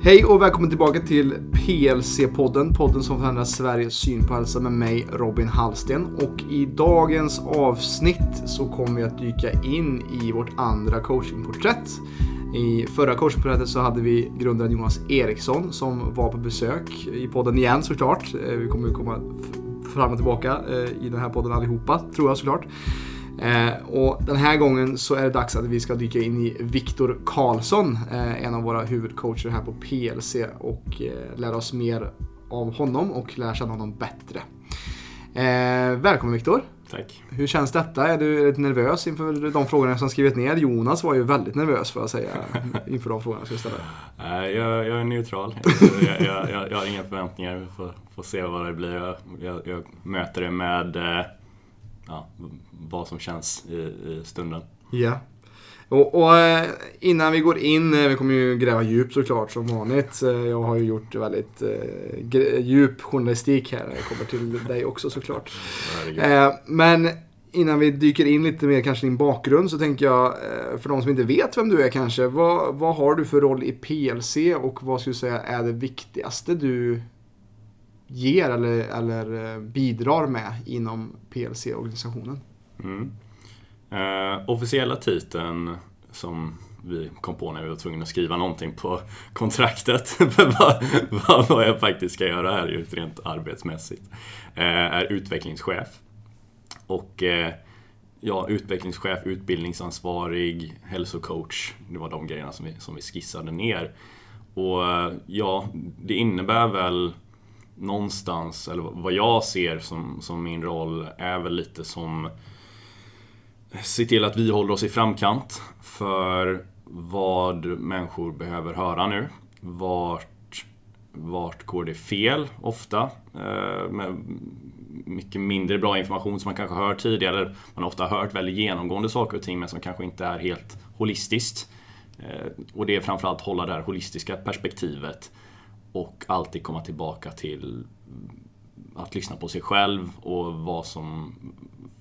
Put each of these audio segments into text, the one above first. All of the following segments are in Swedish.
Hej och välkommen tillbaka till PLC-podden, podden som förändrar Sveriges syn på hälsa med mig Robin Hallsten. Och i dagens avsnitt så kommer vi att dyka in i vårt andra coachingporträtt. I förra coachingporträttet så hade vi grundaren Jonas Eriksson som var på besök i podden igen såklart. Eh, vi kommer komma fram och tillbaka eh, i den här podden allihopa, tror jag såklart. Eh, och den här gången så är det dags att vi ska dyka in i Viktor Karlsson, eh, en av våra huvudcoacher här på PLC och eh, lära oss mer av honom och lära känna honom bättre. Eh, välkommen Viktor! Tack! Hur känns detta? Är du lite nervös inför de frågorna som skrivit ner? Jonas var ju väldigt nervös får jag säga inför de frågorna jag skulle ställa. Nej, jag, jag är neutral. Jag, jag, jag, jag, har inga förväntningar. Vi får, får se vad det blir. Jag, möter det med eh, ja, vad som känns i, i stunden. Ja. Och, och, eh, innan vi går in, eh, vi kommer ju gräva djupt såklart som vanligt. Eh, jag har ju gjort väldigt eh, djup journalistik här när det kommer till dig också såklart. Eh, men innan vi dyker in lite mer kanske din bakgrund så tänker jag, för de som inte vet vem du är kanske, vad, vad har du för roll i PLC och vad skulle du säga är det viktigaste du ger eller, eller eh, bidrar med inom PLC-organisationen? Mm. Eh, officiella titeln som vi kom på när vi var tvungna att skriva någonting på kontraktet vad, vad, vad jag faktiskt ska göra här just rent arbetsmässigt eh, är utvecklingschef. Och eh, ja, utvecklingschef, utbildningsansvarig, hälsocoach. Det var de grejerna som vi, som vi skissade ner. Och eh, ja, det innebär väl någonstans, eller vad jag ser som, som min roll, är väl lite som se till att vi håller oss i framkant för vad människor behöver höra nu. Vart, vart går det fel ofta? Eh, med mycket mindre bra information som man kanske hört tidigare. Man har ofta hört väldigt genomgående saker och ting men som kanske inte är helt holistiskt. Eh, och det är framförallt hålla det här holistiska perspektivet och alltid komma tillbaka till att lyssna på sig själv och vad som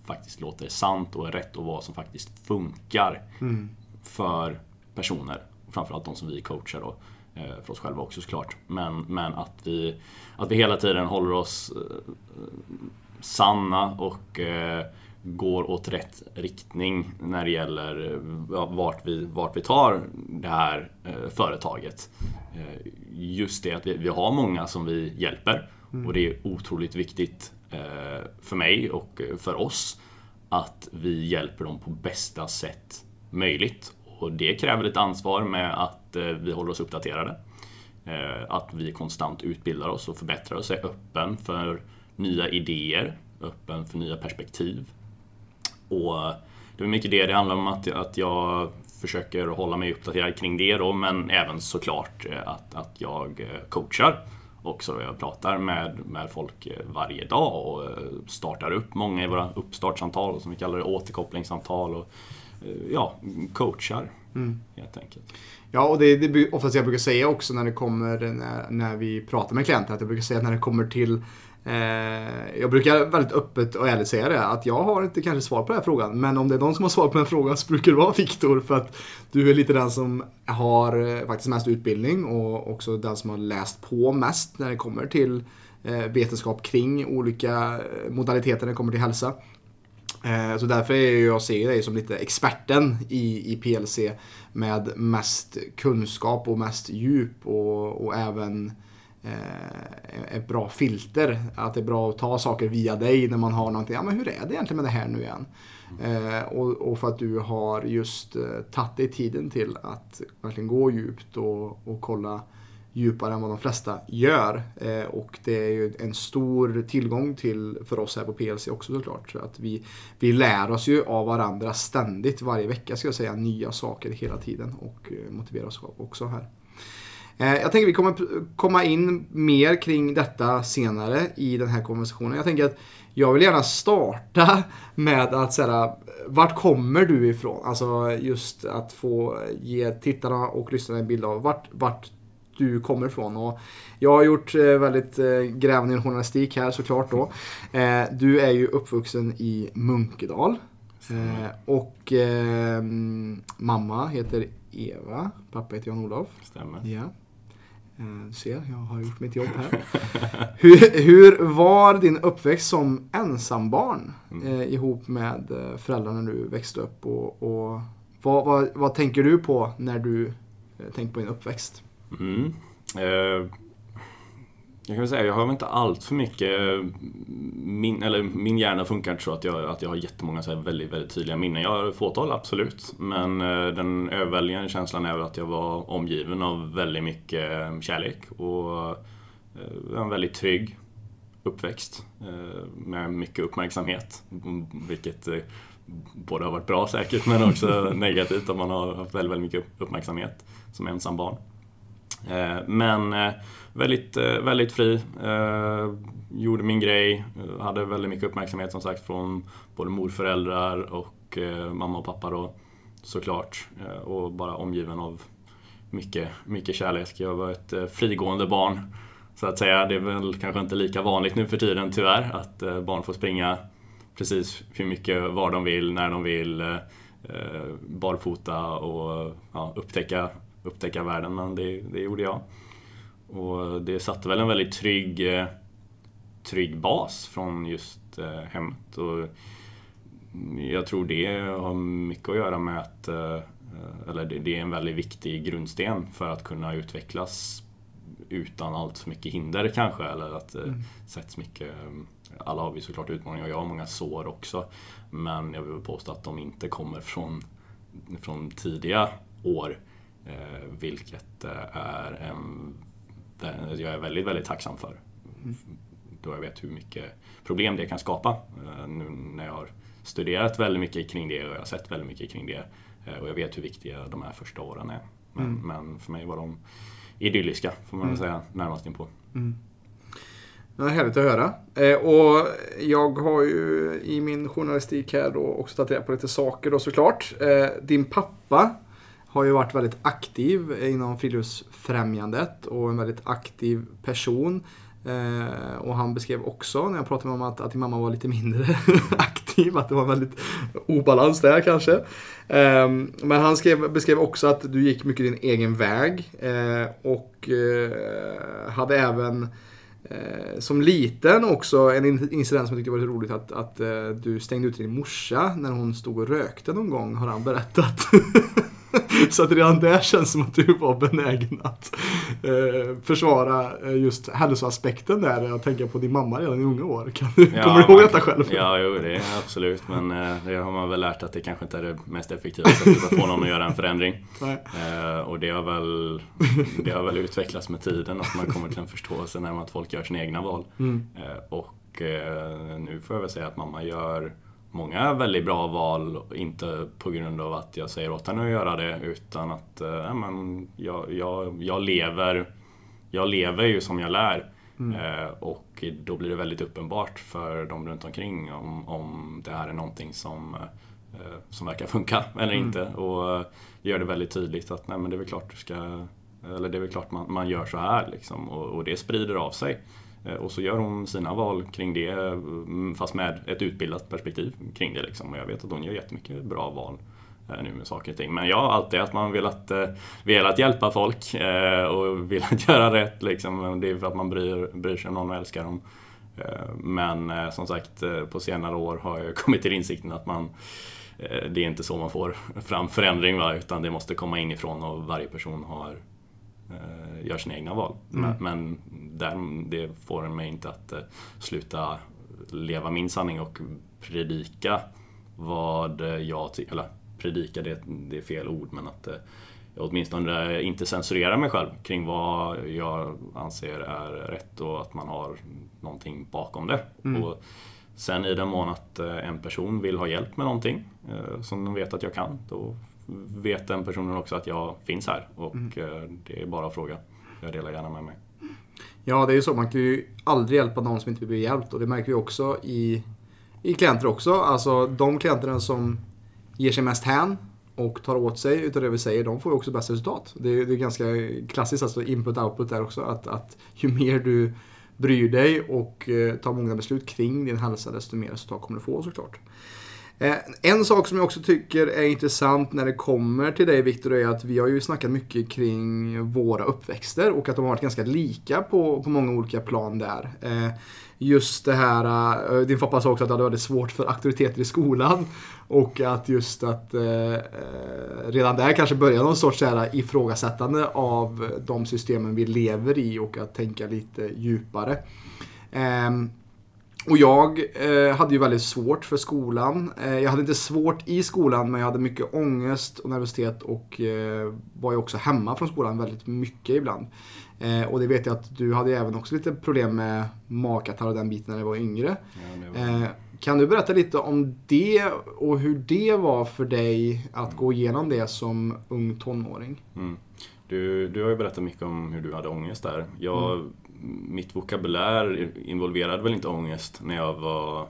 faktiskt låter sant och är rätt och vad som faktiskt funkar mm. för personer. Framförallt de som vi coachar då. Eh, för oss själva också såklart. Men, men att, vi, att vi hela tiden håller oss eh, sanna och eh, går åt rätt riktning när det gäller vart vi, vart vi tar det här företaget. Just det att vi, vi har många som vi hjälper mm. och det är otroligt viktigt Eh, för mig och för oss att vi hjälper dem på bästa sätt möjligt. Och det kräver ett ansvar med att eh, vi håller oss uppdaterade. Eh, att vi konstant utbildar oss och förbättrar oss, är öppen för nya idéer, öppen för nya perspektiv. Och det är mycket det det handlar om, att, att jag försöker hålla mig uppdaterad kring det då, men även såklart att, att jag coachar också. Jag pratar med, med folk eh, varje dag och eh, startar upp många i våra uppstartssamtal, som vi kallar det, återkopplingssamtal. Och, eh, ja, coachar mm. helt enkelt. Ja, och det är oftast jag brukar säga också när det kommer, när, när vi pratar med klienter, att jag brukar säga att när det kommer till Eh, Eh, jag brukar väldigt öppet och ärligt säga det, att jag har inte kanske svar på den här frågan. Men om det är någon som har svar på den frågan så brukar det vara Viktor. För att du är lite den som har eh, faktiskt mest utbildning och också den som har läst på mest när det kommer till eh, vetenskap kring olika modaliteter när det kommer till hälsa. Så därför är jag ser dig som lite experten i, i PLC med mest kunskap och mest djup och, och även eh, Eh, ett bra filter. Att det är bra att ta saker via dig när man har någonting. Ja, men hur är det egentligen med det här nu igen? Mm. och, och, för att du har just eh, tagit dig tiden till att verkligen gå djupt och, och kolla djupare än vad de flesta gör. Eh, och det är ju en stor tillgång till, för oss här på PLC också såklart. Så att vi, vi lär oss ju av varandra ständigt, varje vecka ska jag säga, nya saker hela tiden och motiverar oss också här. Eh, jag tänker att vi kommer komma in mer kring detta senare i den här konversationen. Jag tänker att jag vill gärna starta med att säga vart kommer du ifrån? Alltså just att få ge tittarna och lyssnarna en bild av vart, vart du kommer ifrån. Och jag har gjort eh, väldigt eh, grävande journalistik här såklart då. Du är ju uppvuxen i Munkedal. Och mamma heter Eva, pappa heter Jan-Olof. Stämmer. Ja. Eh, ser, jag har gjort mitt jobb här. hur, hur var din uppväxt som ensambarn Mm. eh, ihop med eh, föräldrarna när du växte upp? Och, och vad, vad, vad tänker du på när du eh, tänker på din uppväxt? Mm. Eh, jag kan väl säga, jag har väl inte allt för mycket min, eller min hjärna funkar inte så att jag, att jag har jättemånga så här väldigt, väldigt tydliga minnen. Jag har fåtal, absolut. Men eh, den överväldigande känslan är väl att jag var omgiven av väldigt mycket eh, kärlek och eh, en väldigt trygg uppväxt med mycket uppmärksamhet. Vilket både har varit bra säkert men också negativt om man har haft väldigt, väldigt mycket uppmärksamhet som ensam barn. Men väldigt, eh, väldigt fri. Eh, gjorde min grej. Hade väldigt mycket uppmärksamhet som sagt från både morföräldrar och eh, mamma och pappa då såklart. Och bara omgiven av mycket, mycket kärlek. Jag var ett frigående barn så att säga. Det är väl kanske inte lika vanligt nu för tiden tyvärr att barn får springa precis hur mycket var de vill, när de vill. Barfota och ja, upptäcka upptäcka världen, men det, det gjorde jag. Och det satte väl en väldigt trygg, eh, trygg bas från just eh, hemmet. Och jag tror det har mycket att göra med att, eh, eller det, är en väldigt viktig grundsten för att kunna utvecklas utan allt för mycket hinder kanske, eller att det Mm. sätts mycket alla har vi såklart utmaningar och jag har många sår också. Men jag vill påstå att de inte kommer från, från tidiga år. Eh, vilket är en, jag är väldigt, väldigt tacksam för. Då jag vet hur mycket problem det kan skapa. Eh, nu när jag har studerat väldigt mycket kring det och jag har sett väldigt mycket kring det. Eh, och jag vet hur viktiga de här första åren är. Men, Mm. men för mig var de idylliska, får man väl Mm. säga, närmast inpå. Ja, härligt att höra. Eh, och jag har ju i min journalistik här då också tagit reda på lite saker då såklart. Eh, din pappa har ju varit väldigt aktiv inom friluftsfrämjandet och en väldigt aktiv person. Eh, och han beskrev också, när jag pratade med honom, att, att din mamma var lite mindre aktiv, att det var väldigt obalans där kanske. Eh, men han skrev, beskrev också att du gick mycket din egen väg eh, och eh, hade även eh, som liten också, en incident som jag tyckte var lite roligt att, att eh, du stängde ut din morsa när hon stod och rökte någon gång, har han berättat. Så att redan där känns som att du var benägen att eh, försvara eh, just hälsoaspekten där. Jag tänker på din mamma redan i unga år. Kan du, Ja, kommer du ihåg detta själv? Ja, jo, det är absolut. Men eh, det har man väl lärt att det kanske inte är det mest effektiva sättet att få någon att göra en förändring. Eh, och det har, väl, det har väl utvecklats med tiden, att man kommer till en förståelse när att folk gör sina egna val. Mm. Eh, och eh, nu får jag väl säga att mamma gör många väldigt bra val, inte på grund av att jag säger åt henne att göra det, utan att eh, men jag, jag, jag, lever, jag lever ju som jag lär. Eh, och då blir det väldigt uppenbart för de runt omkring om, om det här är någonting som, eh, som verkar funka eller Mm. inte. Och eh, gör det väldigt tydligt att nej, men det är väl klart du ska eller det är klart man, man gör så här liksom, och, och det sprider av sig. Eh, och så gör hon sina val kring det, mm, fast med ett utbildat perspektiv kring det. Liksom. Och jag vet att hon gör jättemycket bra val eh, nu med saker och ting. Men jag har alltid att man velat, eh, velat hjälpa folk och velat göra rätt. Liksom. Det är för att man bryr, bryr sig om någon och älskar dem. Men som sagt, på senare år har jag kommit till insikten att man det är inte så man får fram förändring, va? utan det måste komma inifrån och varje person har, eh, gör sina egna val. Mm. Men, men det får mig inte att eh, sluta leva min sanning och predika vad jag tycker, eller predika det, det är fel ord, men att eh, jag åtminstone inte censurerar mig själv kring vad jag anser är rätt och att man har någonting bakom det. Mm. Och sen i den mån att eh, en person vill ha hjälp med någonting eh, som de vet att jag kan, då vet den personen också att jag finns här och eh, det är bara att fråga. Jag delar gärna med mig. Ja, det är ju så. Man kan ju aldrig hjälpa någon som inte vill bli hjälpt. Och det märker vi också i, i klienter också. Alltså de klienterna som ger sig mest hän och tar åt sig utav det vi säger, de får ju också bäst resultat. Det är, det är ganska klassiskt, alltså input-output där också. Att, att ju mer du bryr dig och eh, tar många beslut kring din hälsa, desto mer resultat kommer du få såklart. Eh, en sak som jag också tycker är intressant när det kommer till dig Viktor är att vi har ju snackat mycket kring våra uppväxter och att de har varit ganska lika på, på många olika plan där. Eh, just det här, eh, din pappa sa också att du hade väldigt svårt för auktoriteter i skolan. Och att just att eh, redan där kanske börjar någon sorts här ifrågasättande av de systemen vi lever i och att tänka lite djupare. Ehm, och jag eh, hade ju väldigt svårt för skolan. Eh, jag hade inte svårt i skolan men jag hade mycket ångest och nervositet och eh, var ju också hemma från skolan väldigt mycket ibland. Eh, och det vet jag att du hade även också lite problem med magkatarr och den biten när du var yngre. Ja. Eh, kan du berätta lite om det och hur det var för dig att gå igenom det som ung tonåring? Mm. Du, du har ju berättat mycket om hur du hade ångest där. Jag mm mitt vokabulär involverade väl inte ångest när jag var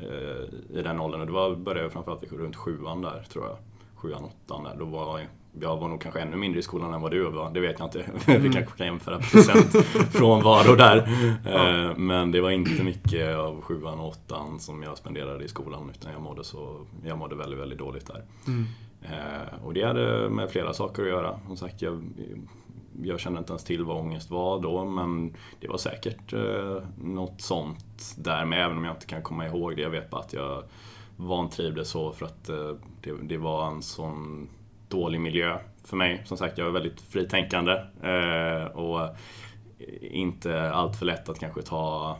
eh, i den åldern. Och det var, började framförallt runt sjuan där, tror jag. Sjuan, åttan där. Då var jag var nog kanske ännu mindre i skolan än vad du var. Det vet jag inte. Mm. Vi kanske kan jämföra procent från varor där. Ja. Eh, men det var inte mycket av sjuan och åttan som jag spenderade i skolan. Utan jag mådde, så, jag mådde väldigt, väldigt dåligt där. Mm. Eh, och det hade med flera saker att göra. Som sagt, jag jag kände inte ens till vad ångest var då, men det var säkert eh, något sånt där med, även om jag inte kan komma ihåg det. Jag vet bara att jag vantrivdes så för att eh, det, det, var en sån dålig miljö för mig. Som sagt, jag är väldigt fritänkande eh, och inte allt för lätt att kanske ta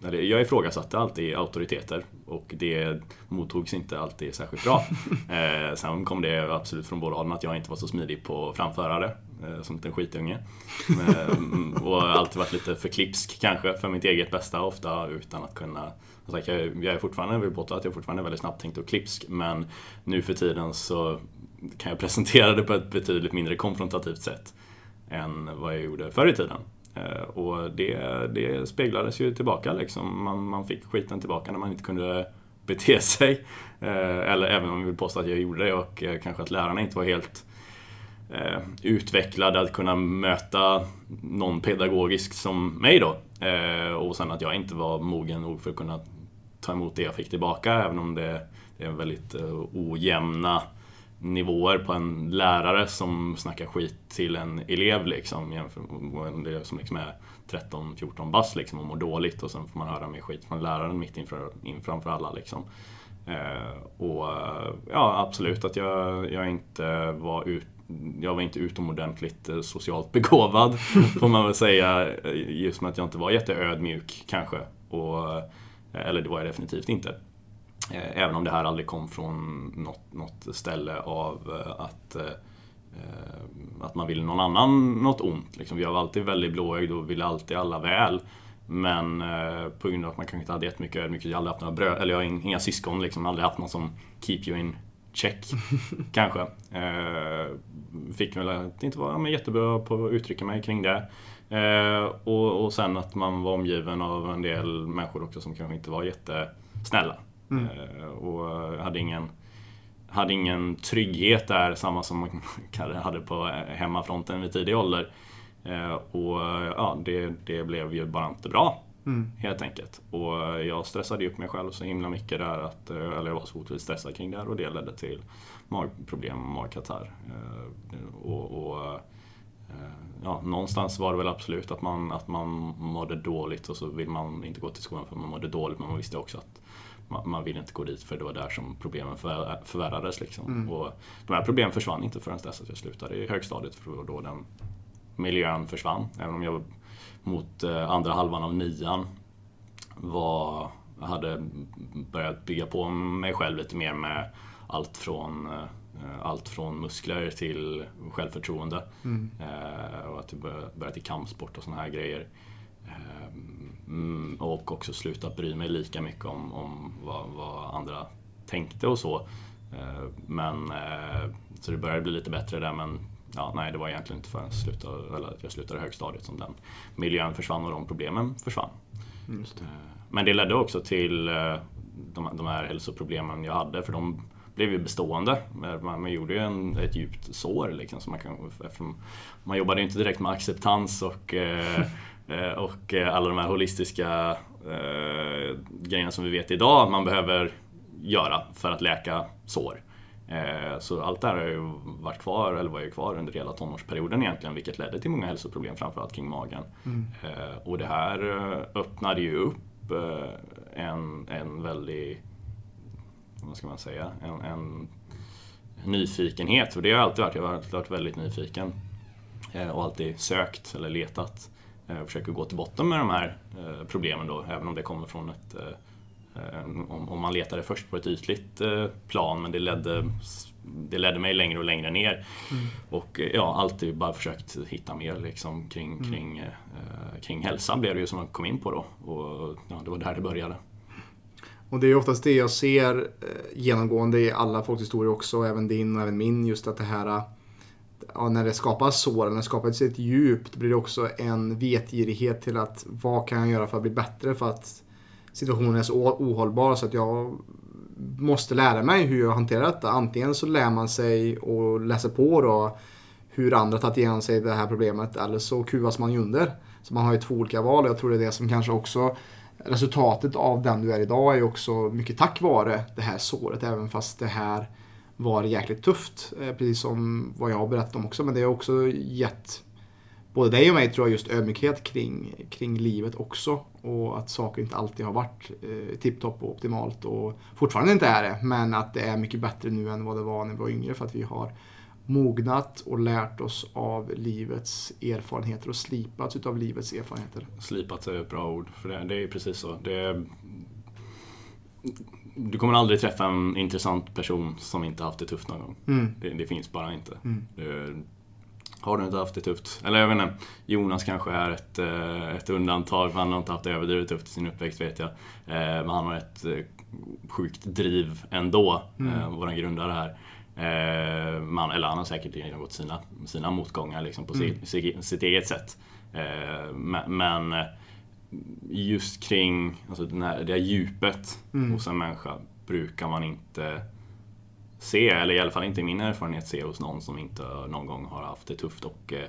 jag ifrågasatte alltid auktoriteter och det mottogs inte alltid särskilt bra. Eh, sen kom det absolut från båda hållen att jag inte var så smidig på att framföra det Eh, som en skitunge. Och alltid varit lite för klipsk kanske för mitt eget bästa ofta utan att kunna jag, jag är fortfarande, vill påstå att jag fortfarande är väldigt snabbtänkt och klipsk men nu för tiden så kan jag presentera det på ett betydligt mindre konfrontativt sätt än vad jag gjorde förr i tiden. Eh, och det, det speglades ju tillbaka liksom. Man, man fick skiten tillbaka när man inte kunde bete sig. Eh, eller även om vi vill påstå att jag gjorde det och kanske att lärarna inte var helt Eh, utvecklad att kunna möta någon pedagogisk som mig då. Eh, och sen att jag inte var mogen nog för att kunna ta emot det jag fick tillbaka även om det, det är väldigt eh, ojämna nivåer på en lärare som snackar skit till en elev liksom. Jämfört en elev som liksom är 13-14 bass liksom och mår dåligt och sen får man höra mer skit från läraren mitt inför, in framför alla liksom. Eh, och ja, absolut att jag, jag inte var ut jag var inte utomordentligt eh, socialt begåvad, får man väl säga. Eh, just med att jag inte var jätteödmjuk kanske. Och, eh, eller det var jag definitivt inte. Även om det här aldrig kom från något, något ställe av att, att man vill någon annan något ont. Liksom, vi var alltid väldigt blåögd och ville alltid alla väl. Men på grund av att man kanske inte hade jättemycket ödmjukhet, jag har aldrig haft några bröd, eller jag har inga syskon, liksom, aldrig haft någon som keep you in check, kanske. Eh, fick väl att inte vara ja, jättebra på att uttrycka mig kring det. Eh, och, och sen att man var omgiven av en del människor också som kanske inte var jättesnälla. Mm. Eh, och hade ingen, hade ingen trygghet där, samma som man hade på hemmafronten vid tidig ålder. Eh, och ja, det, det blev ju bara inte bra. Mm. Helt enkelt. Och jag stressade upp mig själv så himla mycket där att, eh, eller jag var så otroligt stressad kring det här och det ledde till magproblem och magkatarr. Och, och, ja, någonstans var det väl absolut att man, att man mådde dåligt och så vill man inte gå till skolan för man mådde dåligt men man visste också att man, man ville inte gå dit för det var där som problemen för, förvärrades. Liksom. Mm. Och de här problemen försvann inte förrän dess att jag slutade i högstadiet för då den miljön försvann. Även om jag mot eh, andra halvan av nian var, hade börjat bygga på mig själv lite mer med allt från eh, allt från muskler till självförtroende. Mm. Eh, och att jag börjat i kampsport och såna här grejer. Mm, och också sluta bry mig lika mycket om, om vad, vad andra tänkte och så. Men, så det började bli lite bättre där men ja, nej, det var egentligen inte förrän slutade, eller jag slutade högstadiet som den miljön försvann och de problemen försvann. Det. Eh, men det ledde också till de, de här hälsoproblemen jag hade för de blev ju bestående. Man, man gjorde ju en, ett djupt sår liksom. Så man, kan, man jobbade inte direkt med acceptans och Eh, och eh, alla de här holistiska eh, grejerna som vi vet idag. Man behöver göra för att läka sår. Eh, så allt det här har ju varit kvar, eller var ju kvar under hela tonårsperioden egentligen, vilket ledde till många hälsoproblem, framförallt kring magen. Mm. Och det här öppnade ju upp en, en väldigt, vad ska man säga, en, en nyfikenhet. Och det har jag alltid varit, jag har alltid varit väldigt nyfiken. Och alltid sökt eller letat. Och försöker gå till botten med de här problemen då, även om det kommer från ett Eh, om, man letade först på ett ytligt eh, plan men det ledde, det ledde mig längre och längre ner. Mm. Och eh, ja, alltid bara försökt hitta mer liksom, kring, mm. kring, eh, kring hälsa blev det ju som jag kom in på då. Och ja, det var där det började. Och det är oftast det jag ser genomgående i alla folks historier också, även din och även min, just att det här ja, när det skapas sår, när det skapas ett djup, då blir det också en vetgirighet till att vad kan jag göra för att bli bättre för att situationen är så ohållbar så att jag måste lära mig hur jag hanterar detta. Antingen så lär man sig och läser på då hur andra tagit igenom sig det här problemet eller så kuvas man ju under. Så man har ju två olika val och jag tror det är det som kanske också resultatet av den du är idag är också mycket tack vare det här såret även fast det här var jäkligt tufft. Eh, precis som vad jag har berättat om också men det har också gett både dig och mig tror jag just ödmjukhet kring, kring livet också. Och att saker inte alltid har varit eh, tipptopp och optimalt och fortfarande inte är det. Men att det är mycket bättre nu än vad det var när vi var yngre för att vi har mognat och lärt oss av livets erfarenheter och slipats utav livets erfarenheter. Slipats är ett bra ord, för det, det är precis så. Det, du kommer aldrig träffa en intressant person som inte haft det tufft någon gång. Mm. Det, det, finns bara inte. Mm. Har du inte haft det tufft. Eller jag vet inte, Jonas kanske är ett, eh, ett undantag, han har inte haft det överdrivet tufft i sin uppväxt vet jag. Eh, men han har ett eh, sjukt driv ändå, mm. våran grundare här. Man, eller han har säkert genomgått sina, sina motgångar liksom på mm. sitt, sitt, eget sätt. Men just kring alltså den här, det här djupet mm. hos en människa brukar man inte se, eller i alla fall inte i min erfarenhet, se hos någon som inte någon gång har haft det tufft och eh,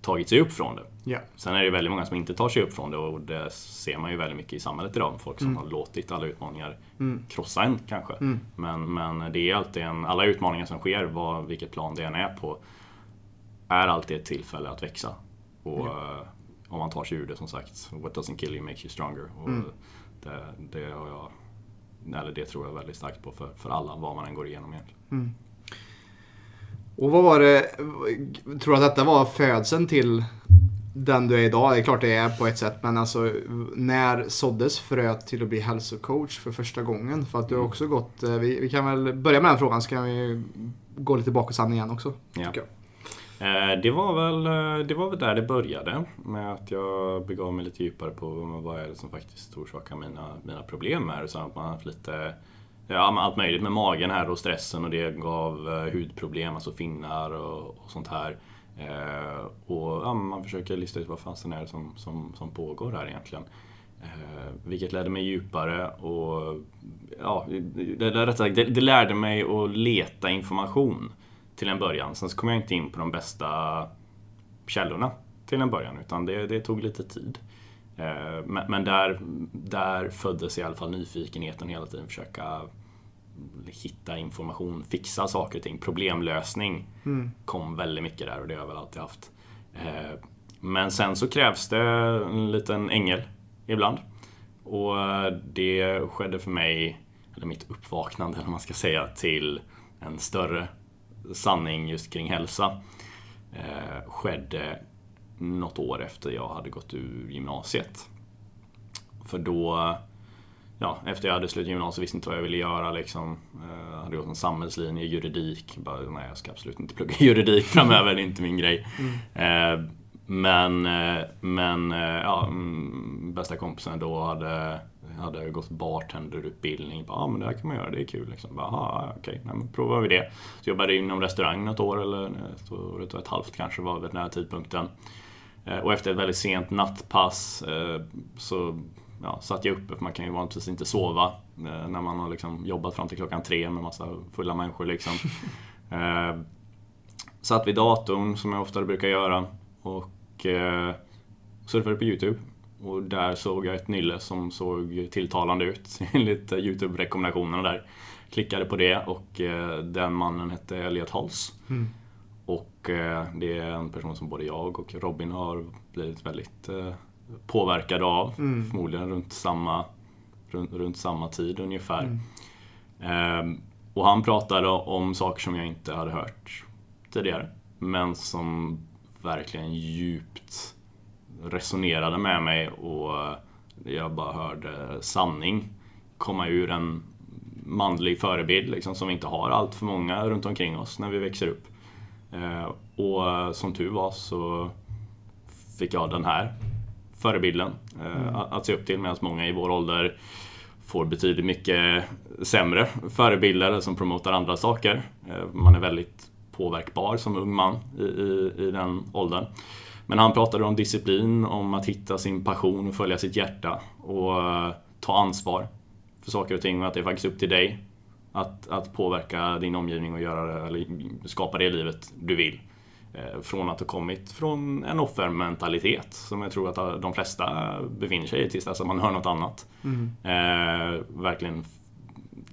tagit sig upp från det. Yeah. Sen är det väldigt många som inte tar sig upp från det och det ser man ju väldigt mycket i samhället idag. Folk som mm. har låtit alla utmaningar mm. krossa en kanske. Mm. Men, men det är alltid en, alla utmaningar som sker, vad, vilket plan det än är på, är alltid ett tillfälle att växa. Och yeah. om man tar sig ur det som sagt, what doesn't kill you makes you stronger. Och mm. det, det har jag eller det tror jag väldigt starkt på för, för alla, vad man än går igenom egentligen. Mm. Och vad var det, tror du att detta var födseln till den du är idag? Det är klart det är på ett sätt, men alltså när såddes fröet till att bli hälsocoach för första gången? För att du har mm. också gått, eh, vi, vi kan väl börja med den frågan så kan vi gå lite bakåt igen också. Ja. Eh, det var, väl, eh, det var väl där det började med att jag begav mig lite djupare på vad är det som faktiskt orsakar mina, mina problem här. Så att man haft lite ja, allt möjligt med magen här och stressen och det gav eh, hudproblem, alltså finnar och, och sånt här. Eh, och ja, man försöker lista ut vad fasen är det som, som, som pågår här egentligen. Eh, vilket ledde mig djupare och ja, det, det, det, det lärde mig att leta information till en början. Sen så kom jag inte in på de bästa källorna till en början, utan det, det tog lite tid. Eh, men, där, där föddes i alla fall nyfikenheten hela tiden, försöka hitta information, fixa saker och ting. Problemlösning mm. kom väldigt mycket där och det har jag väl alltid haft. Eh, men sen så krävs det en liten ängel ibland. Och det skedde för mig, eller mitt uppvaknande eller man ska säga, till en större sanning just kring hälsa eh, skedde något år efter jag hade gått ur gymnasiet. För då, ja, efter jag hade slutat gymnasiet visste inte vad jag ville göra liksom. Jag eh, hade gått en samhällslinje, juridik. Bara, nej, jag ska absolut inte plugga juridik framöver, det är inte min grej. Mm. Eh, men, eh, men ja, mm, bästa kompisen då hade hade gått bartenderutbildning. Ja, ah, men det här kan man göra, det är kul. Liksom. Jaha, okej, okay, men provar vi det. Så jobbade jag inom restaurang något år, eller ett år och ett halvt kanske var vid den här tidpunkten. Eh, och efter ett väldigt sent nattpass eh, så ja, satt jag uppe, för man kan ju vanligtvis inte sova eh, när man har liksom jobbat fram till klockan tre med massa fulla människor. Liksom. satt vid datorn, som jag ofta brukar göra, och surfade på YouTube och där såg jag ett nylle som såg tilltalande ut enligt Youtube-rekommendationerna där. Klickade på det och den mannen hette Elliot Halls. Mm. Och eh, det är en person som både jag och Robin har blivit väldigt eh, påverkade av. Mm. Förmodligen runt samma, runt, runt samma tid ungefär. Mm. Ehm, och han pratade om saker som jag inte hade hört tidigare. Men som verkligen djupt resonerade med mig och jag bara hörde sanning komma ur en manlig förebild liksom, som vi inte har allt för många runt omkring oss när vi växer upp. Eh, och som tur var så fick jag den här förebilden eh, Mm. att, se upp till medan många i vår ålder får betydligt mycket sämre förebilder som promotar andra saker. Eh, Man är väldigt påverkbar som ung man i, i, i den åldern. Men han pratade om disciplin, om att hitta sin passion och följa sitt hjärta och ta ansvar för saker och ting och att det är faktiskt upp till dig att, att påverka din omgivning och göra eller skapa det livet du vill. Eh, Från att ha kommit från en offermentalitet som jag tror att de flesta befinner sig i tills dess att man hör något annat. Mm. Eh, verkligen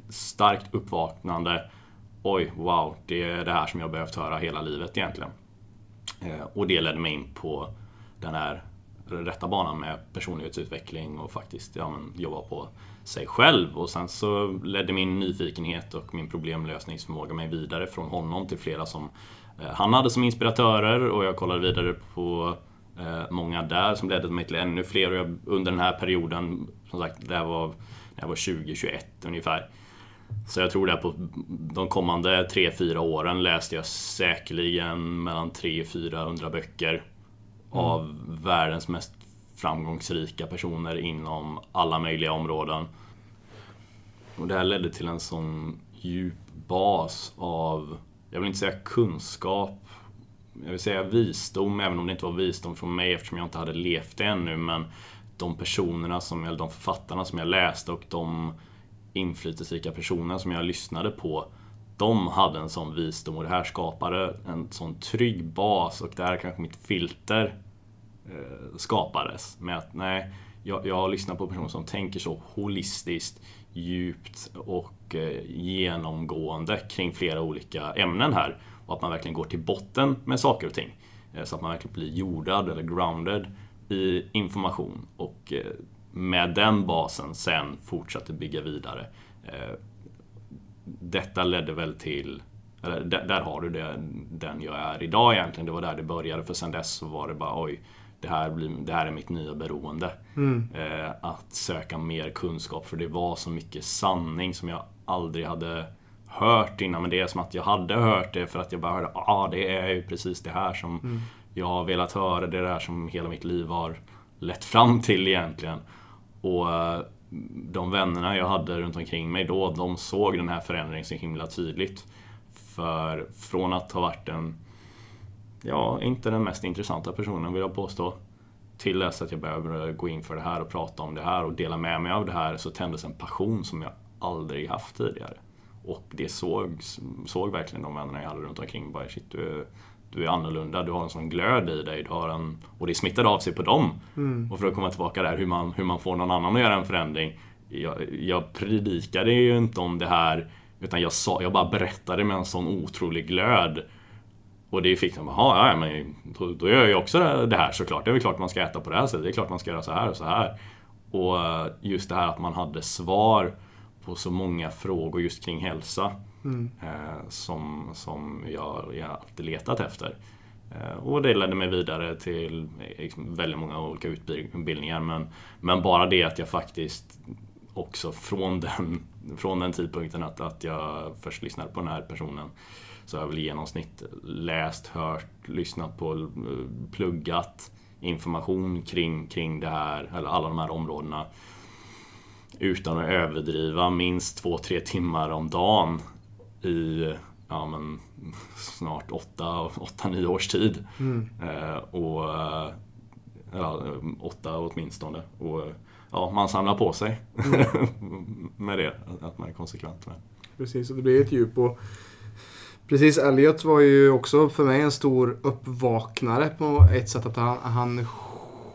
starkt uppvaknande. Oj, wow, det är det här som jag behövt höra hela livet egentligen. Eh, och det ledde mig in på den här rätta banan med personlighetsutveckling och faktiskt ja, men, jobba på sig själv. Och sen så ledde min nyfikenhet och min problemlösningsförmåga mig vidare från honom till flera som eh, han hade som inspiratörer och jag kollade vidare på eh, många där som ledde mig till ännu fler. Och jag, under den här perioden, som sagt, det här var när jag var 20-21 ungefär. Så jag tror att på de kommande 3-4 åren läste jag säkerligen mellan 300-400 böcker av världens mest framgångsrika personer inom alla möjliga områden. Och det här ledde till en sån djup bas av, jag vill inte säga kunskap, jag vill säga visdom, även om det inte var visdom från mig eftersom jag inte hade levt det ännu, men de personerna, som, eller de författarna som jag läste och de inflytelserika personerna som jag lyssnade på, de hade en sån visdom och det här skapade en sån trygg bas och det här är kanske mitt filter Eh, skapades. Med att nej, jag, jag har lyssnat på personer som tänker så holistiskt, djupt och eh, genomgående kring flera olika ämnen här. Och att man verkligen går till botten med saker och ting. Eh, så att man verkligen blir jordad eller grounded i information. Och eh, med den basen sen fortsatte bygga vidare. Eh, detta ledde väl till eller där, där har du det, den jag är idag egentligen. Det var där det började för sen dess så var det bara oj, det här, blir, det här är mitt nya beroende. Mm. Eh, att söka mer kunskap för det var så mycket sanning som jag aldrig hade hört innan. Men det är som att jag hade hört det för att jag bara hörde, ja ah, det är ju precis det här som Mm. jag har velat höra. Det är det här som hela mitt liv har lett fram till egentligen. Och eh, de vännerna jag hade runt omkring mig då, de såg den här förändringen så himla tydligt. För från att ha varit en, ja, inte den mest intressanta personen vill jag påstå, till dess att jag började gå in för det här och prata om det här och dela med mig av det här så tändes en passion som jag aldrig haft tidigare. Och det såg, såg verkligen de vännerna jag hade runt omkring. Bara, shit, du, är, du är annorlunda, du har en sån glöd i dig. Du har en, och det smittade av sig på dem. Mm. Och för att komma tillbaka där, hur man, hur man får någon annan att göra en förändring. Jag, jag predikade ju inte om det här, utan jag, sa, jag bara berättade med en sån otrolig glöd. Och det fick de, jaha, ja, men då, då gör jag också det här såklart. Det är väl klart man ska äta på det här sättet. Det är klart man ska göra så här och så här. Och eh, just det här att man hade svar på så många frågor just kring hälsa. Mm. Eh, som, som jag, jag alltid letat efter. Eh, och det ledde mig vidare till eh, väldigt många olika utbildningar. Men, men bara det att jag faktiskt också från den, från den tidpunkten att, att jag först lyssnade på den här personen så har jag väl i genomsnitt läst, hört, lyssnat på, eh, pluggat information kring, kring det här, eller alla de här områdena utan att överdriva minst 2-3 timmar om dagen i ja, men, snart 8-9 års tid. Mm. Eh, och, eh, ja, åtta åtminstone. Och, ja, man samlar på sig med det, att man är konsekvent med. Precis, och det blir ett djup. Och precis, Elliot var ju också för mig en stor uppvaknare på ett sätt. Att han, han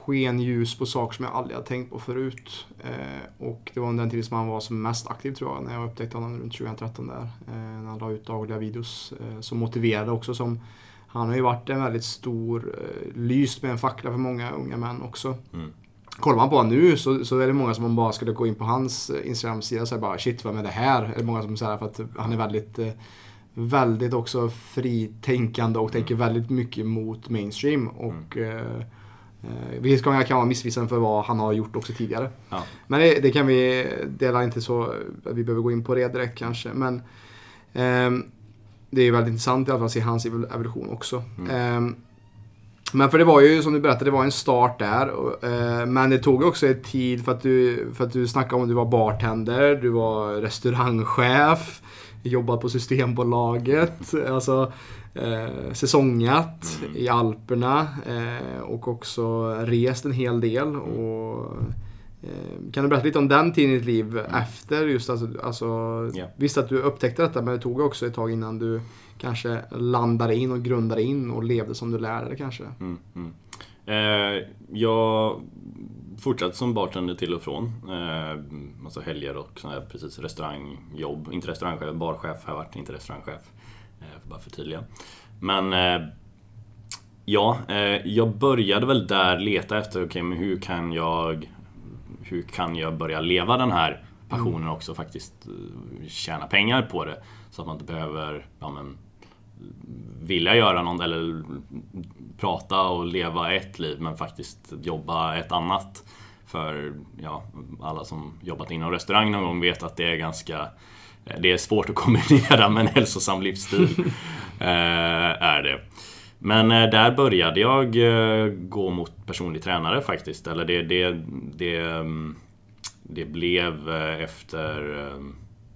sken ljus på saker som jag aldrig hade tänkt på förut. Eh, och det var under den tiden som han var som mest aktiv tror jag, när jag upptäckte honom runt 2013 där. Eh, när han la ut dagliga videos eh, som motiverade också som han har ju varit en väldigt stor, eh, lyst med en fackla för många unga män också. Mm. Kollar man på honom nu så, så är det många som man bara skulle gå in på hans eh, Instagram-sida och säga bara shit vem är det här? Är det många som säger för att han är väldigt eh, Väldigt också fritänkande och tänker väldigt mycket mot mainstream och eh, Eh, Vissa gånger kan vara missvisande för vad han har gjort också tidigare. Ja. Men det, det kan vi dela inte så vi behöver gå in på det direkt kanske. Men ehm, det är väldigt intressant i alla fall att se hans evol- evolution också. Ehm, men för det var ju som du berättade, det var en start där. och, eh, men det tog också tid för att du, för att du snackade om att du var bartender, du var restaurangchef, jobbat på Systembolaget, alltså eh, säsongat i Alperna eh, och också rest en hel del. Och, eh, kan du berätta lite om den tiden i ditt liv efter just alltså, alltså Ja. Visst att du upptäckte detta men det tog också ett tag innan du kanske landade in och grundade in och levde som du lärde kanske. Mm, mm. Eh, jag fortsatte som bartender till och från. Eh, massa helger och sån här, precis restaurangjobb. Inte restaurangchef, barchef har jag varit, inte restaurangchef. Eh, för bara förtydliga. Men eh, ja, eh, jag började väl där leta efter, okej men hur kan jag hur kan jag börja leva den här passionen också faktiskt eh, tjäna pengar på det. Så att man inte behöver ja, men, vilja göra något eller prata och leva ett liv men faktiskt jobba ett annat. För ja, alla som jobbat inom restaurang någon gång vet att det är ganska det är svårt att kombinera med en hälsosam livsstil. eh, är det. Men eh, där började jag eh, gå mot personlig tränare faktiskt. Eller det, det, det, mm, det blev efter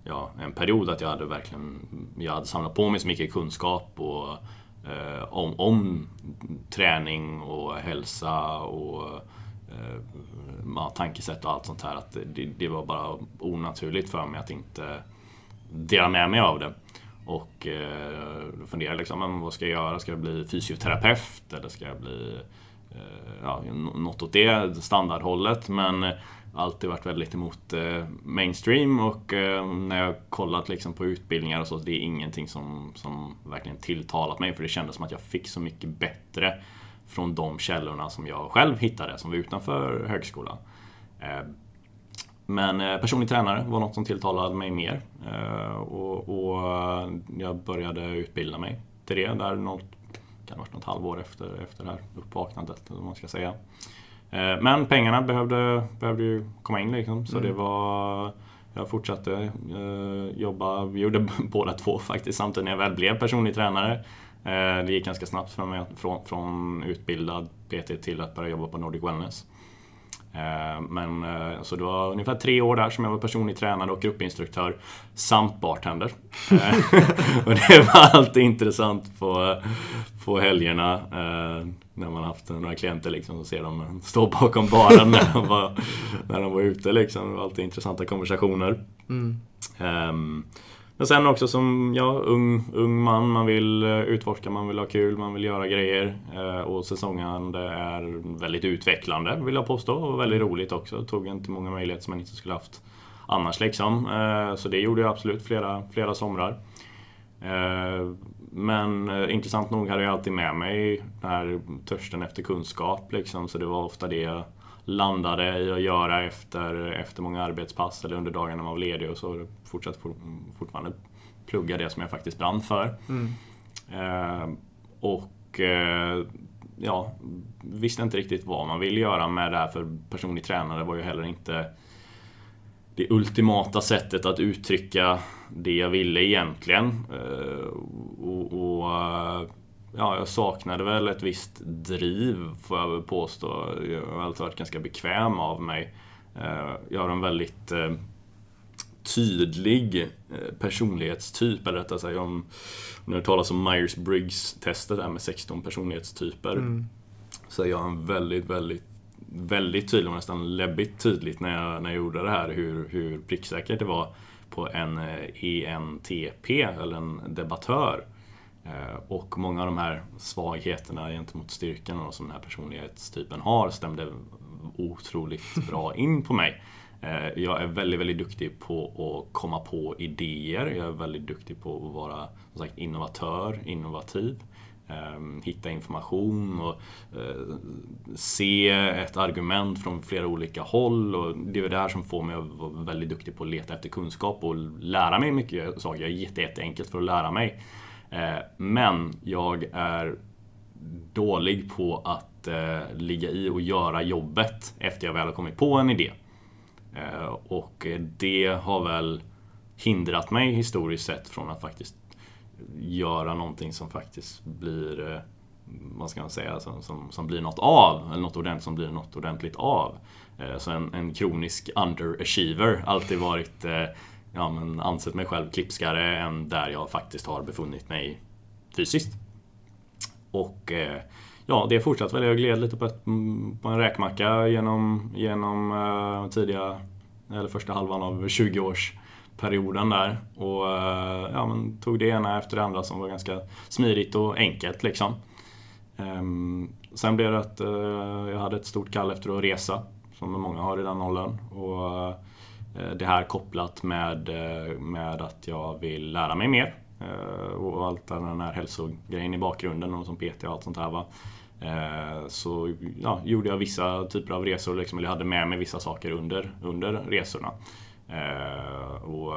ja, en period att jag hade verkligen jag hade samlat på mig så mycket kunskap och, eh, om, om träning och hälsa och eh, tankesätt och allt sånt här. Att det, det var bara onaturligt för mig att inte dela med mig av det. Och eh, då funderade jag liksom, men vad ska jag göra? Ska jag bli fysioterapeut? Eller ska jag bli eh, ja, något åt det standardhållet? Men eh, alltid varit väldigt emot eh, mainstream och eh, när jag kollat liksom på utbildningar och så, det är ingenting som, som verkligen tilltalat mig för det kändes som att jag fick så mycket bättre från de källorna som jag själv hittade, som var utanför högskolan. Eh, men eh, personlig tränare var något som tilltalade mig mer. Eh, Och, och eh, jag började utbilda mig till det där något, kan ha varit något halvår efter, efter det här uppvaknandet, eller vad man ska säga. Eh, Men pengarna behövde, behövde ju komma in liksom, så det var jag fortsatte eh, jobba, vi gjorde båda två faktiskt samtidigt när jag väl blev personlig tränare. Eh, det gick ganska snabbt för mig från, från utbildad PT till att börja jobba på Nordic Wellness. Eh, Men eh, så det var ungefär tre år där som jag var personlig tränare och gruppinstruktör samt bartender. Eh, och det var alltid intressant på, på helgerna när man haft några klienter liksom och ser dem stå bakom baren när de var, när de var ute liksom. Det var alltid intressanta konversationer. Ehm, men sen också som ja, ung, ung man, man vill eh, utforska, man vill ha kul, man vill göra grejer. Eh, och säsongen är väldigt utvecklande vill jag påstå och väldigt roligt också. Tog inte många möjligheter som man inte skulle haft annars liksom. Eh, så det gjorde jag absolut flera, flera somrar. Men intressant nog hade jag alltid med mig den här törsten efter kunskap liksom, så det var ofta det jag landade i att göra efter, efter många arbetspass eller under dagarna när man var ledig och så fortsatte for, fortfarande plugga det som jag faktiskt brann för. Eh, och eh, ja, visste inte riktigt vad man ville göra med det här för personlig tränare var ju heller inte det ultimata sättet att uttrycka det jag ville egentligen. Eh, Och, och eh, ja, jag saknade väl ett visst driv får jag väl påstå. Jag har alltid varit ganska bekväm av mig. Eh, Jag har en väldigt eh, tydlig eh, personlighetstyp, eller rättare sagt om om har talas om Myers-Briggs-testet där med 16 personlighetstyper. Så är jag en väldigt, väldigt väldigt tydlig och nästan läbbigt tydligt när jag, när jag gjorde det här hur, hur pricksäkert det var på en ENTP, eller en debattör. Och många av de här svagheterna gentemot styrkan som den här personlighetstypen har stämde otroligt bra in på mig. Jag är väldigt, väldigt duktig på att komma på idéer. Jag är väldigt duktig på att vara som sagt, innovatör, innovativ. Ehm, hitta information och eh, se ett argument från flera olika håll. Och det är det här som får mig att vara väldigt duktig på att leta efter kunskap och lära mig mycket saker. Jag är jätte, jätteenkelt för att lära mig. Eh, men jag är dålig på att eh, ligga i och göra jobbet efter jag väl har kommit på en idé. Eh, och det har väl hindrat mig historiskt sett från att faktiskt göra någonting som faktiskt blir, vad ska man säga, som, som, som blir något av. Eller något ordentligt som blir något ordentligt av. Så en, en kronisk underachiever. Alltid varit, eh, ja men ansett mig själv klipskare än där jag faktiskt har befunnit mig fysiskt. Och eh, ja, det fortsatte väl. Jag gled lite på, ett, på en räkmacka genom, genom eh, tidiga, eller första halvan av 20-årsperioden där. Och eh, ja, men tog det ena efter det andra som var ganska smidigt och enkelt liksom. Ehm, sen blev det att eh, jag hade ett stort kall efter att resa, som många har i den åldern. Och eh, Eh, det här kopplat med, eh, med att jag vill lära mig mer. Eh, och allt den här hälsogrejen i bakgrunden och som PT och allt sånt här. Va? Så ja, gjorde jag vissa typer av resor, liksom, eller jag hade med mig vissa saker under, under resorna. Och,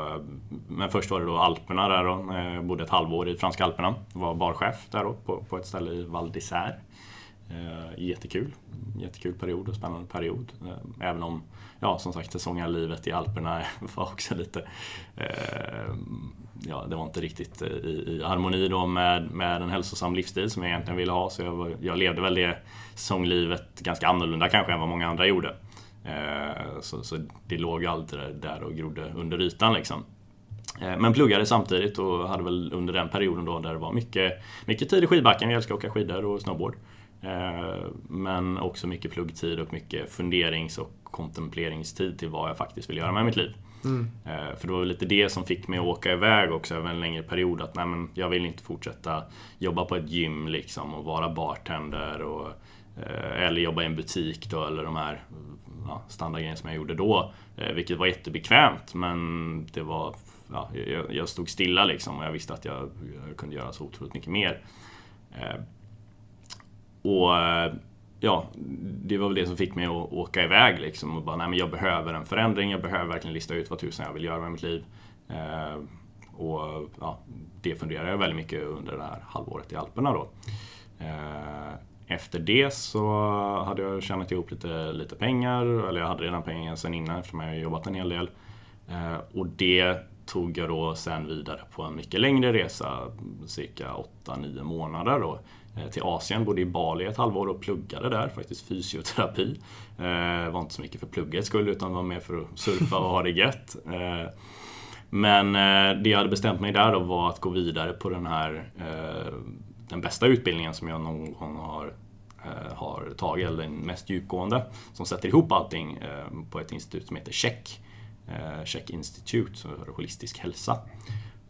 men först var det då Alperna där då. Jag bodde ett halvår i franska Alperna. Var barchef där då på, på ett ställe i Val d'Isère. Eh, jättekul. Jättekul period och spännande period. Eh, även om, ja som sagt, säsongarlivet i Alperna var också lite... Eh, ja, det var inte riktigt eh, i, i harmoni då med, med en hälsosam livsstil som jag egentligen ville ha. Så jag, var, jag levde väl det säsonglivet ganska annorlunda kanske än vad många andra gjorde. Eh, så, så det låg alltid där och grodde under ytan liksom. Eh, men pluggade samtidigt och hade väl under den perioden då där det var mycket, mycket tid i skidbacken. Jag älskar att åka skidor och snowboard. Eh, men också mycket pluggtid och mycket funderings och kontempleringstid till vad jag faktiskt vill göra med mitt liv. Mm. För det var lite det som fick mig att åka iväg också över en längre period. Att nej, men jag vill inte fortsätta jobba på ett gym liksom och vara bartender. Och, eller jobba i en butik då, eller de här ja, standardgrejen som jag gjorde då. Eh, vilket var jättebekvämt men det var, ja, jag, jag stod stilla liksom och jag visste att jag, jag kunde göra så otroligt mycket mer. Och eh, ja, det var väl det som fick mig att åka iväg liksom och bara, nej men jag behöver en förändring, jag behöver verkligen lista ut vad tusan jag vill göra med mitt liv. Eh, och ja, det funderade jag väldigt mycket under det här halvåret i Alperna då. Eh, efter det så hade jag tjänat ihop lite, lite pengar, eller jag hade redan pengar sen innan eftersom jag jobbat en hel del. Eh, och det tog jag då sen vidare på en mycket längre resa, cirka 8-9 månader då, Eh, till Asien. Bodde i Bali ett halvår och pluggade där, faktiskt fysioterapi. Det eh, var inte så mycket för pluggets skull utan var mer för att surfa och ha det gött. Eh, men eh, det jag hade bestämt mig där då var att gå vidare på den här den bästa utbildningen som jag någon gång har, eh, har tagit, eller den mest djupgående, som sätter ihop allting eh, på ett institut som heter Check. Eh, Check Institute, som för holistisk hälsa.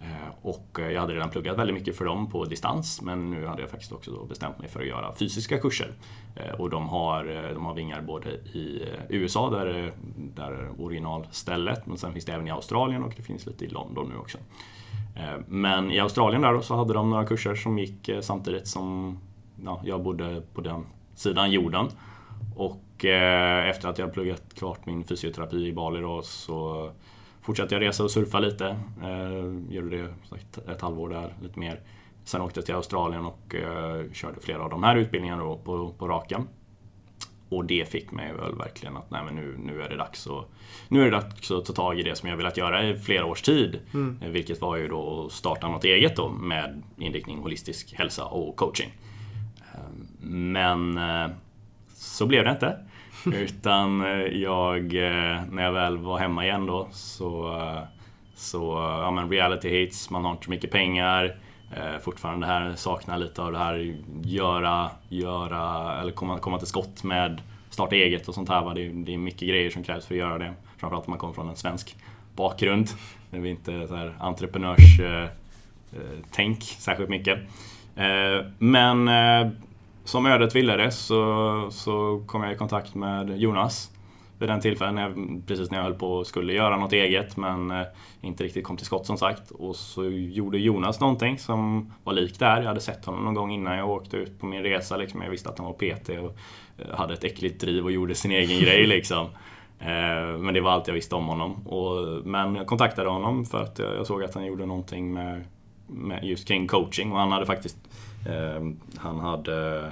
Eh, och eh, jag hade redan pluggat väldigt mycket för dem på distans men nu hade jag faktiskt också bestämt mig för att göra fysiska kurser. Eh, och de har, de har vingar både i USA, där, där originalstället, men sen finns det även i Australien och det finns lite i London nu också. Men i Australien där så hade de några kurser som gick samtidigt som ja, jag bodde på den sidan jorden. Och efter att jag pluggat klart min fysioterapi i Bali då, så fortsatte jag resa och surfa lite. Eh, gjorde det sagt, ett halvår där, lite mer. Sen åkte jag till Australien och eh, körde flera av de här utbildningarna då på, på raken. Och det fick mig väl verkligen att nej, men nu, nu, är det dags att, nu är det dags att ta tag i det som jag velat göra i flera års tid. Mm. Eh, vilket var ju då att starta något eget då med inriktning holistisk hälsa och coaching. Eh, men eh, så blev det inte. Utan eh, jag, eh, när jag väl var hemma igen då så, så ja men reality hits, man har inte så mycket pengar. Eh, fortfarande här saknar lite av det här göra, göra eller komma, komma till skott med starta eget och sånt här. Va? Det, är, det är mycket grejer som krävs för att göra det. Framförallt om man kommer från en svensk bakgrund. Där vi inte så här entreprenörs... Eh, tänk särskilt mycket. Men som ödet ville det så, så kom jag i kontakt med Jonas vid den tillfällen, när precis när jag höll på och skulle göra något eget men eh, inte riktigt kom till skott som sagt. Och så gjorde Jonas någonting som var likt där. Jag hade sett honom någon gång innan jag åkte ut på min resa. Liksom. Jag visste att han var PT och eh, hade ett äckligt driv och gjorde sin egen grej. Liksom. Eh, men det var allt jag visste om honom. Och, men jag kontaktade honom för att jag såg att han gjorde någonting med, med just kring coaching och han hade faktiskt han hade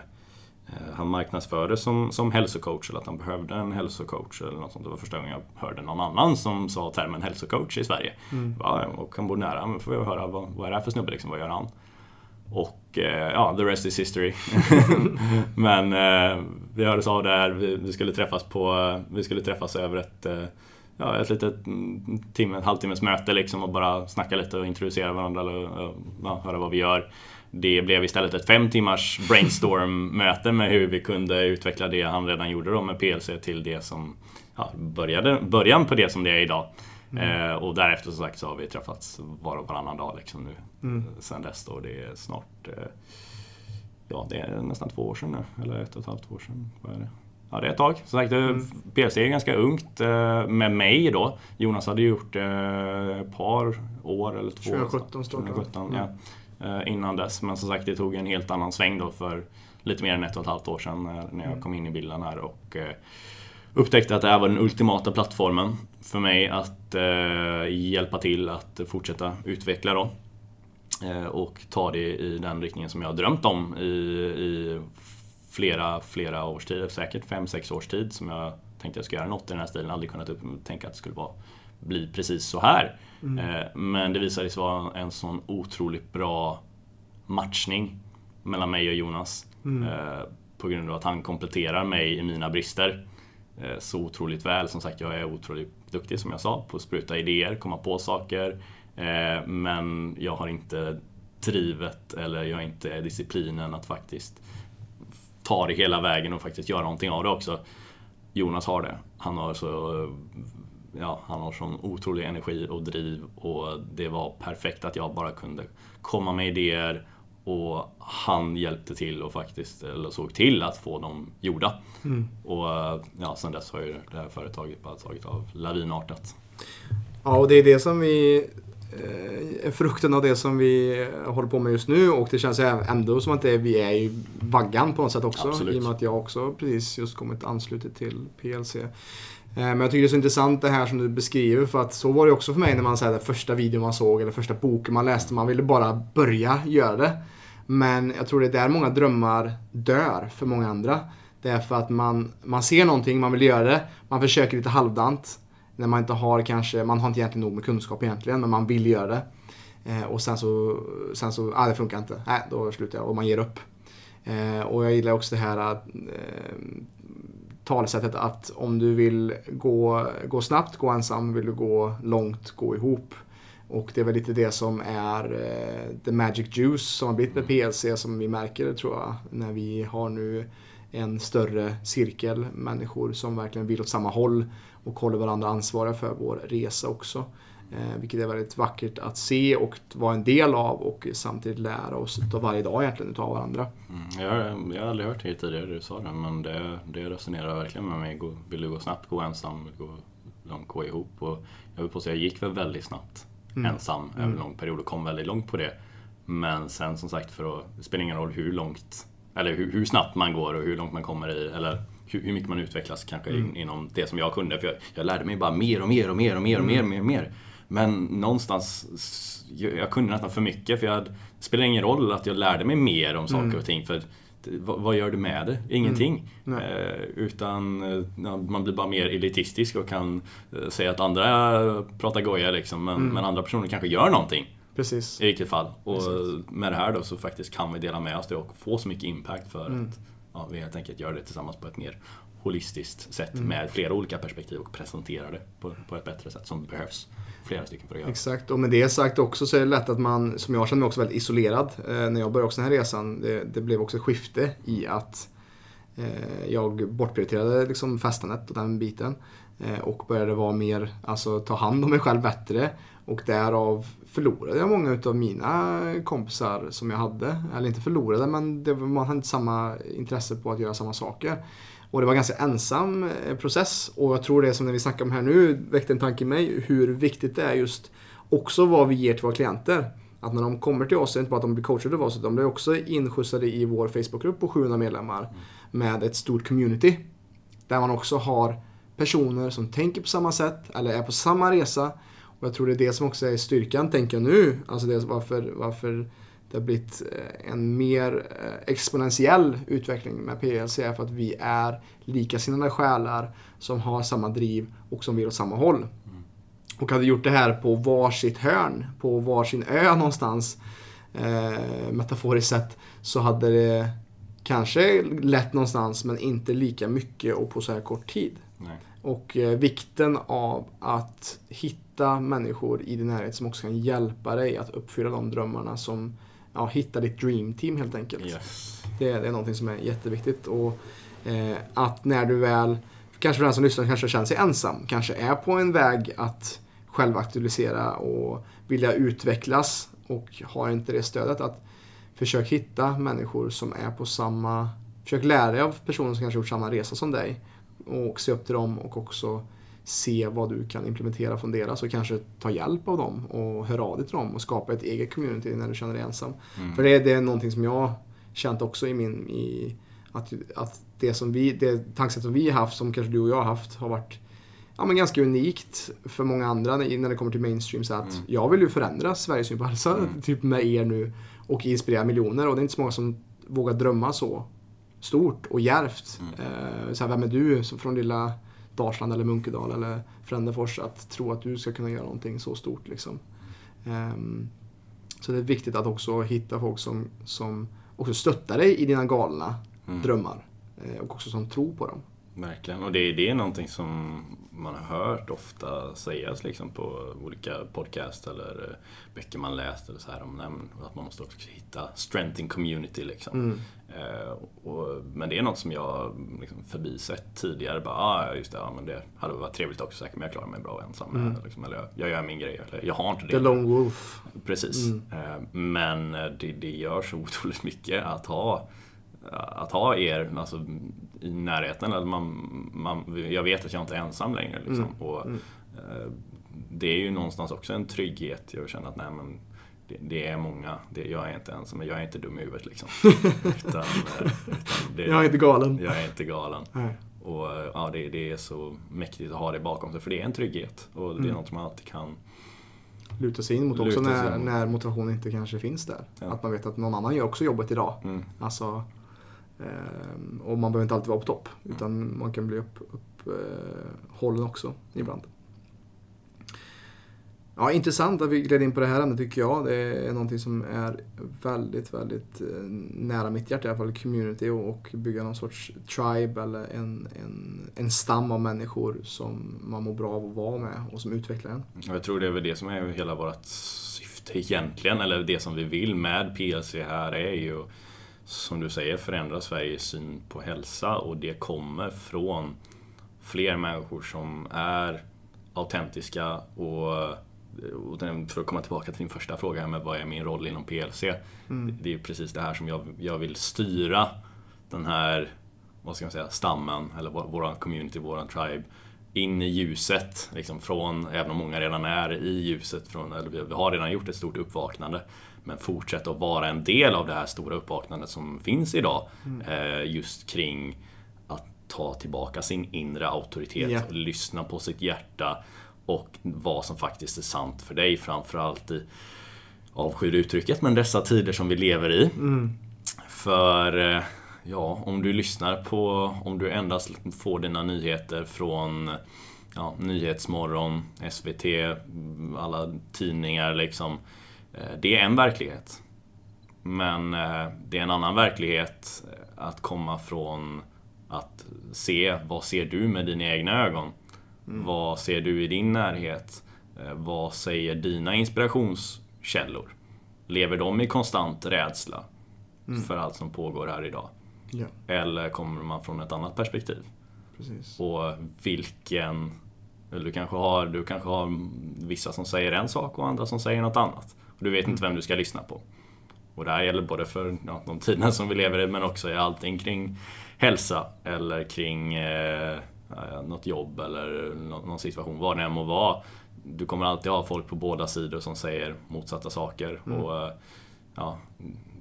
Eh, han marknadsförde som, som hälsocoach eller att han behövde en hälsocoach eller något sånt. Det var första gången jag hörde någon annan som sa termen hälsocoach i Sverige. Mm. Ja, och han bor nära, men får jag höra vad, vad är det här för snubbe liksom, vad gör han? Och eh, ja, the rest is history. men eh, vi hördes av där, vi, vi, skulle träffas på, vi skulle träffas över ett eh, ja, ett litet mm, timme, halvtimmes möte liksom och bara snacka lite och introducera varandra eller ja, höra vad vi gör. Det blev istället ett fem timmars brainstorm-möte med hur vi kunde utveckla det han redan gjorde då med PLC till det som ja, började, början på det som det är idag. Mm. Eh, och därefter som sagt så har vi träffats var och varannan dag liksom nu mm. sen dess då. Det är snart eh, Ja, det är nästan två år sedan nu. Eller ett och ett halvt år sedan. Vad är det? Ja, det är ett tag. Som sagt, mm. PLC är ganska ungt eh, med mig då. Jonas hade gjort eh, ett par år eller två 2017 startade 2017, ja. Eh, innan dess. Men som sagt, det tog en helt annan sväng då för lite mer än ett och ett halvt år sedan när jag mm. kom in i bilden här och eh, upptäckte att det här var den ultimata plattformen för mig att eh, hjälpa till att fortsätta utveckla då. och ta det i den riktningen som jag har drömt om i, i flera, flera års tid, säkert fem sex års tid som jag tänkte jag ska göra något i den här stilen. Aldrig kunnat tänka att det skulle vara, bli precis så här. Mm. Eh, men det visade sig vara en sån otroligt bra matchning mellan mig och Jonas. Mm. Eh, på grund av att han kompletterar mig i mina brister eh, så otroligt väl. Som sagt, jag är otroligt duktig som jag sa på att spruta idéer, komma på saker. Men jag har inte drivet eller jag har inte disciplinen att faktiskt ta det hela vägen och faktiskt göra någonting av det också. Jonas har det. Han har så ja, han har sån otrolig energi och driv och det var perfekt att jag bara kunde komma med idéer och han hjälpte till och faktiskt, eller såg till att få dem gjorda. Mm. Och ja, sen dess har ju det här företaget bara tagit av lavinartat. Ja, och det är det som vi eh, frukten av det som vi håller på med just nu och det känns ändå som att det, vi är i vaggan på något sätt också. Absolut. I och med att jag också precis just kommit anslutit till PLC. Eh, men jag tycker det är så intressant det här som du beskriver för att så var det också för mig när man säger första videon man såg eller första boken man läste. Man ville bara börja göra det. Men jag tror det är där många drömmar dör för många andra. Det är för att man, man ser någonting, man vill göra det, man försöker lite halvdant. När man inte har kanske, man har inte egentligen nog med kunskap egentligen, men man vill göra det. Eh, och sen så, sen så, ah, det funkar inte. Nej, då slutar jag och man ger upp. Eh, och jag gillar också det här att eh, talesättet att om du vill gå, gå snabbt, gå ensam. Vill du gå långt, gå ihop. Och det är väl lite det som är eh, the magic juice som har blivit med PLC som vi märker tror jag. När vi har nu en större cirkel människor som verkligen vill åt samma håll och håller varandra ansvariga för vår resa också. Eh, vilket är väldigt vackert att se och vara en del av och samtidigt lära oss av varje dag egentligen utav varandra. Mm, jag, jag har aldrig hört det tidigare, du sa det, men det, det resonerar verkligen med mig. Vill du gå snabbt, gå ensam, vill gå långt, gå ihop. Och jag vill påstå, jag gick väl väldigt snabbt mm. ensam över mm. en lång period och kom väldigt långt på det. Men sen som sagt, för att, det spelar ingen roll hur långt, eller hur, hur snabbt man går och hur långt man kommer i, eller hur, hur mycket man utvecklas kanske mm. inom det som jag kunde. För jag, jag lärde mig bara mer och mer och mer och mer och mer och mer. Och mer. Men någonstans, jag kunde nästan för mycket för jag, det spelar ingen roll att jag lärde mig mer om saker mm. och ting. För vad gör du med det? Ingenting. Mm. Eh, utan ja, man blir bara mer elitistisk och kan eh, säga att andra pratar goja liksom. Men, mm. men, andra personer kanske gör någonting. Precis. I vilket fall. Och Precis. med det här då så faktiskt kan vi dela med oss det och få så mycket impact för mm. att ja, vi helt enkelt gör det tillsammans på ett mer holistiskt sätt mm. med flera olika perspektiv och presentera det på, på ett bättre sätt som behövs flera stycken för att göra. Exakt, och med det sagt också så är det lätt att man, som jag känner mig också väldigt isolerad eh, när jag började också den här resan. Det, det blev också ett skifte i att eh, jag bortprioriterade liksom festandet och den biten. Eh, och började vara mer, alltså ta hand om mig själv bättre. Och därav förlorade jag många utav mina kompisar som jag hade. Eller inte förlorade, men det, man hade inte samma intresse på att göra samma saker. Och det var en ganska ensam eh, process. Och jag tror det som när vi snackar om här nu väckte en tanke i mig hur viktigt det är just också vad vi ger till våra klienter. Att när de kommer till oss, det är inte bara att de blir coachade av oss, utan de blir också inskjutsade i vår Facebookgrupp på 700 medlemmar med ett stort community. Där man också har personer som tänker på samma sätt eller är på samma resa. Och jag tror det är det som också är styrkan, tänker jag nu. Alltså det är varför, varför det har blivit eh, en mer eh, exponentiell utveckling med PLC för att vi är likasinnade själar som har samma driv och som vill åt samma håll. Och hade gjort det här på varsitt hörn, på varsin ö någonstans, eh, metaforiskt sett, så hade det kanske lett någonstans men inte lika mycket och på så här kort tid. Nej. Och eh, vikten av att hitta människor i din närhet som också kan hjälpa dig att uppfylla de drömmarna som, ja, hitta ditt dream team helt enkelt. Yes. Det, det är någonting som är jätteviktigt. Och eh, att när du väl, kanske för den som lyssnar kanske känner sig ensam, kanske är på en väg att självaktualisera och vilja utvecklas och har inte det stödet, att försök hitta människor som är på samma, försök lära dig av personer som kanske gjort samma resa som dig och se upp till dem och också se vad du kan implementera från deras och kanske ta hjälp av dem och höra av dig till dem och skapa ett eget community när du känner dig ensam. Mm. För det, det är någonting som jag känt också i min, i, att, att det som vi, det tankesätt som vi har haft, som kanske du och jag har haft, har varit ja, men ganska unikt för många andra när det kommer till mainstream. Så att Mm. jag vill ju förändra Sveriges syn på hälsa, Mm. typ med er nu, och inspirera miljoner. Och det är inte så många som vågar drömma så stort och djärvt. Eh, så här, vem är du som från lilla Dalsland eller Munkedal eller Frändefors att tro att du ska kunna göra någonting så stort liksom. Ehm, så det är viktigt att också hitta folk som, som också stöttar dig i dina galna Mm. drömmar. Eh, och också som tror på dem. Verkligen, och det, det är någonting som man har hört ofta sägas liksom på olika podcast eller eh, böcker man läst eller så här om nej, men att man måste också hitta strength in community liksom. Mm. Eh, och, men det är något som jag liksom förbisett tidigare. Bara, ah, just det, ja, men det hade varit trevligt också säkert, men jag klarar mig bra ensam. Mm. Liksom, eller jag, jag gör min grej, eller jag har inte det. The Lone Wolf. Precis. Mm. Eh, Men eh, det, det gör så otroligt mycket att ha att ha er alltså, i närheten. Eller man, man, jag vet att jag inte är ensam längre. Liksom. Mm. Och, Mm. eh, det är ju någonstans också en trygghet. Jag känner att nej, men det, det är många. Det, jag är inte ensam, men jag är inte dum i huvudet. Liksom. utan, eh, utan det, Jag är inte galen. jag är inte galen. Nej. Och eh, ja, det, det är så mäktigt att ha det bakom sig, för det är en trygghet. Och det är Mm. något man alltid kan Luta sig in mot också när, in. när motivationen inte kanske finns där. Ja. Att man vet att någon annan gör också jobbet idag. mm, Alltså, Ehm, och man behöver inte alltid vara på topp. Utan man kan bli upphållen upp, eh, också ibland. Ja, intressant att vi gled in på det här ämnet tycker jag. Det är någonting som är väldigt, väldigt eh, nära mitt hjärta i alla fall. Community och, och bygga någon sorts tribe eller en, en, en stam av människor som man mår bra av att vara med och som utvecklar en. Jag tror det är väl det som är hela vårt syfte egentligen, eller det som vi vill med PLC här är ju som du säger förändra Sveriges syn på hälsa och det kommer från fler människor som är autentiska och för att komma tillbaka till din första fråga med vad är min roll inom PLC. Mm. Det är precis det här som jag, jag vill styra den här, vad ska man säga, stammen eller vår, våran community, våran tribe in i ljuset. Liksom från, även om många redan är i ljuset, från, eller vi har redan gjort ett stort uppvaknande. Men fortsätta att vara en del av det här stora uppvaknandet som finns idag. Eh, just kring att ta tillbaka sin inre auktoritet, Ja. lyssna på sitt hjärta och vad som faktiskt är sant för dig framförallt i avskyr uttrycket, men dessa tider som vi lever i. Mm. För eh, ja, om du lyssnar på, om du endast får dina nyheter från ja, Nyhetsmorgon, SVT, alla tidningar liksom. Eh, Det är en verklighet. Men eh, det är en annan verklighet eh, att komma från att se, vad ser du med dina egna ögon? Vad ser du i din närhet? Vad säger dina inspirationskällor? Lever de i konstant rädsla för allt som pågår här idag? Ja, Eller kommer man från ett annat perspektiv? precis. Och vilken du kanske, har, du kanske har vissa som säger en sak och andra som säger något annat. Du vet inte vem du ska lyssna på. Och det här gäller både för ja, de tiderna som vi lever i men också i allting kring hälsa eller kring eh, något jobb eller någon situation, vad det än må vara. Du kommer alltid ha folk på båda sidor som säger motsatta saker. Mm. Och, ja,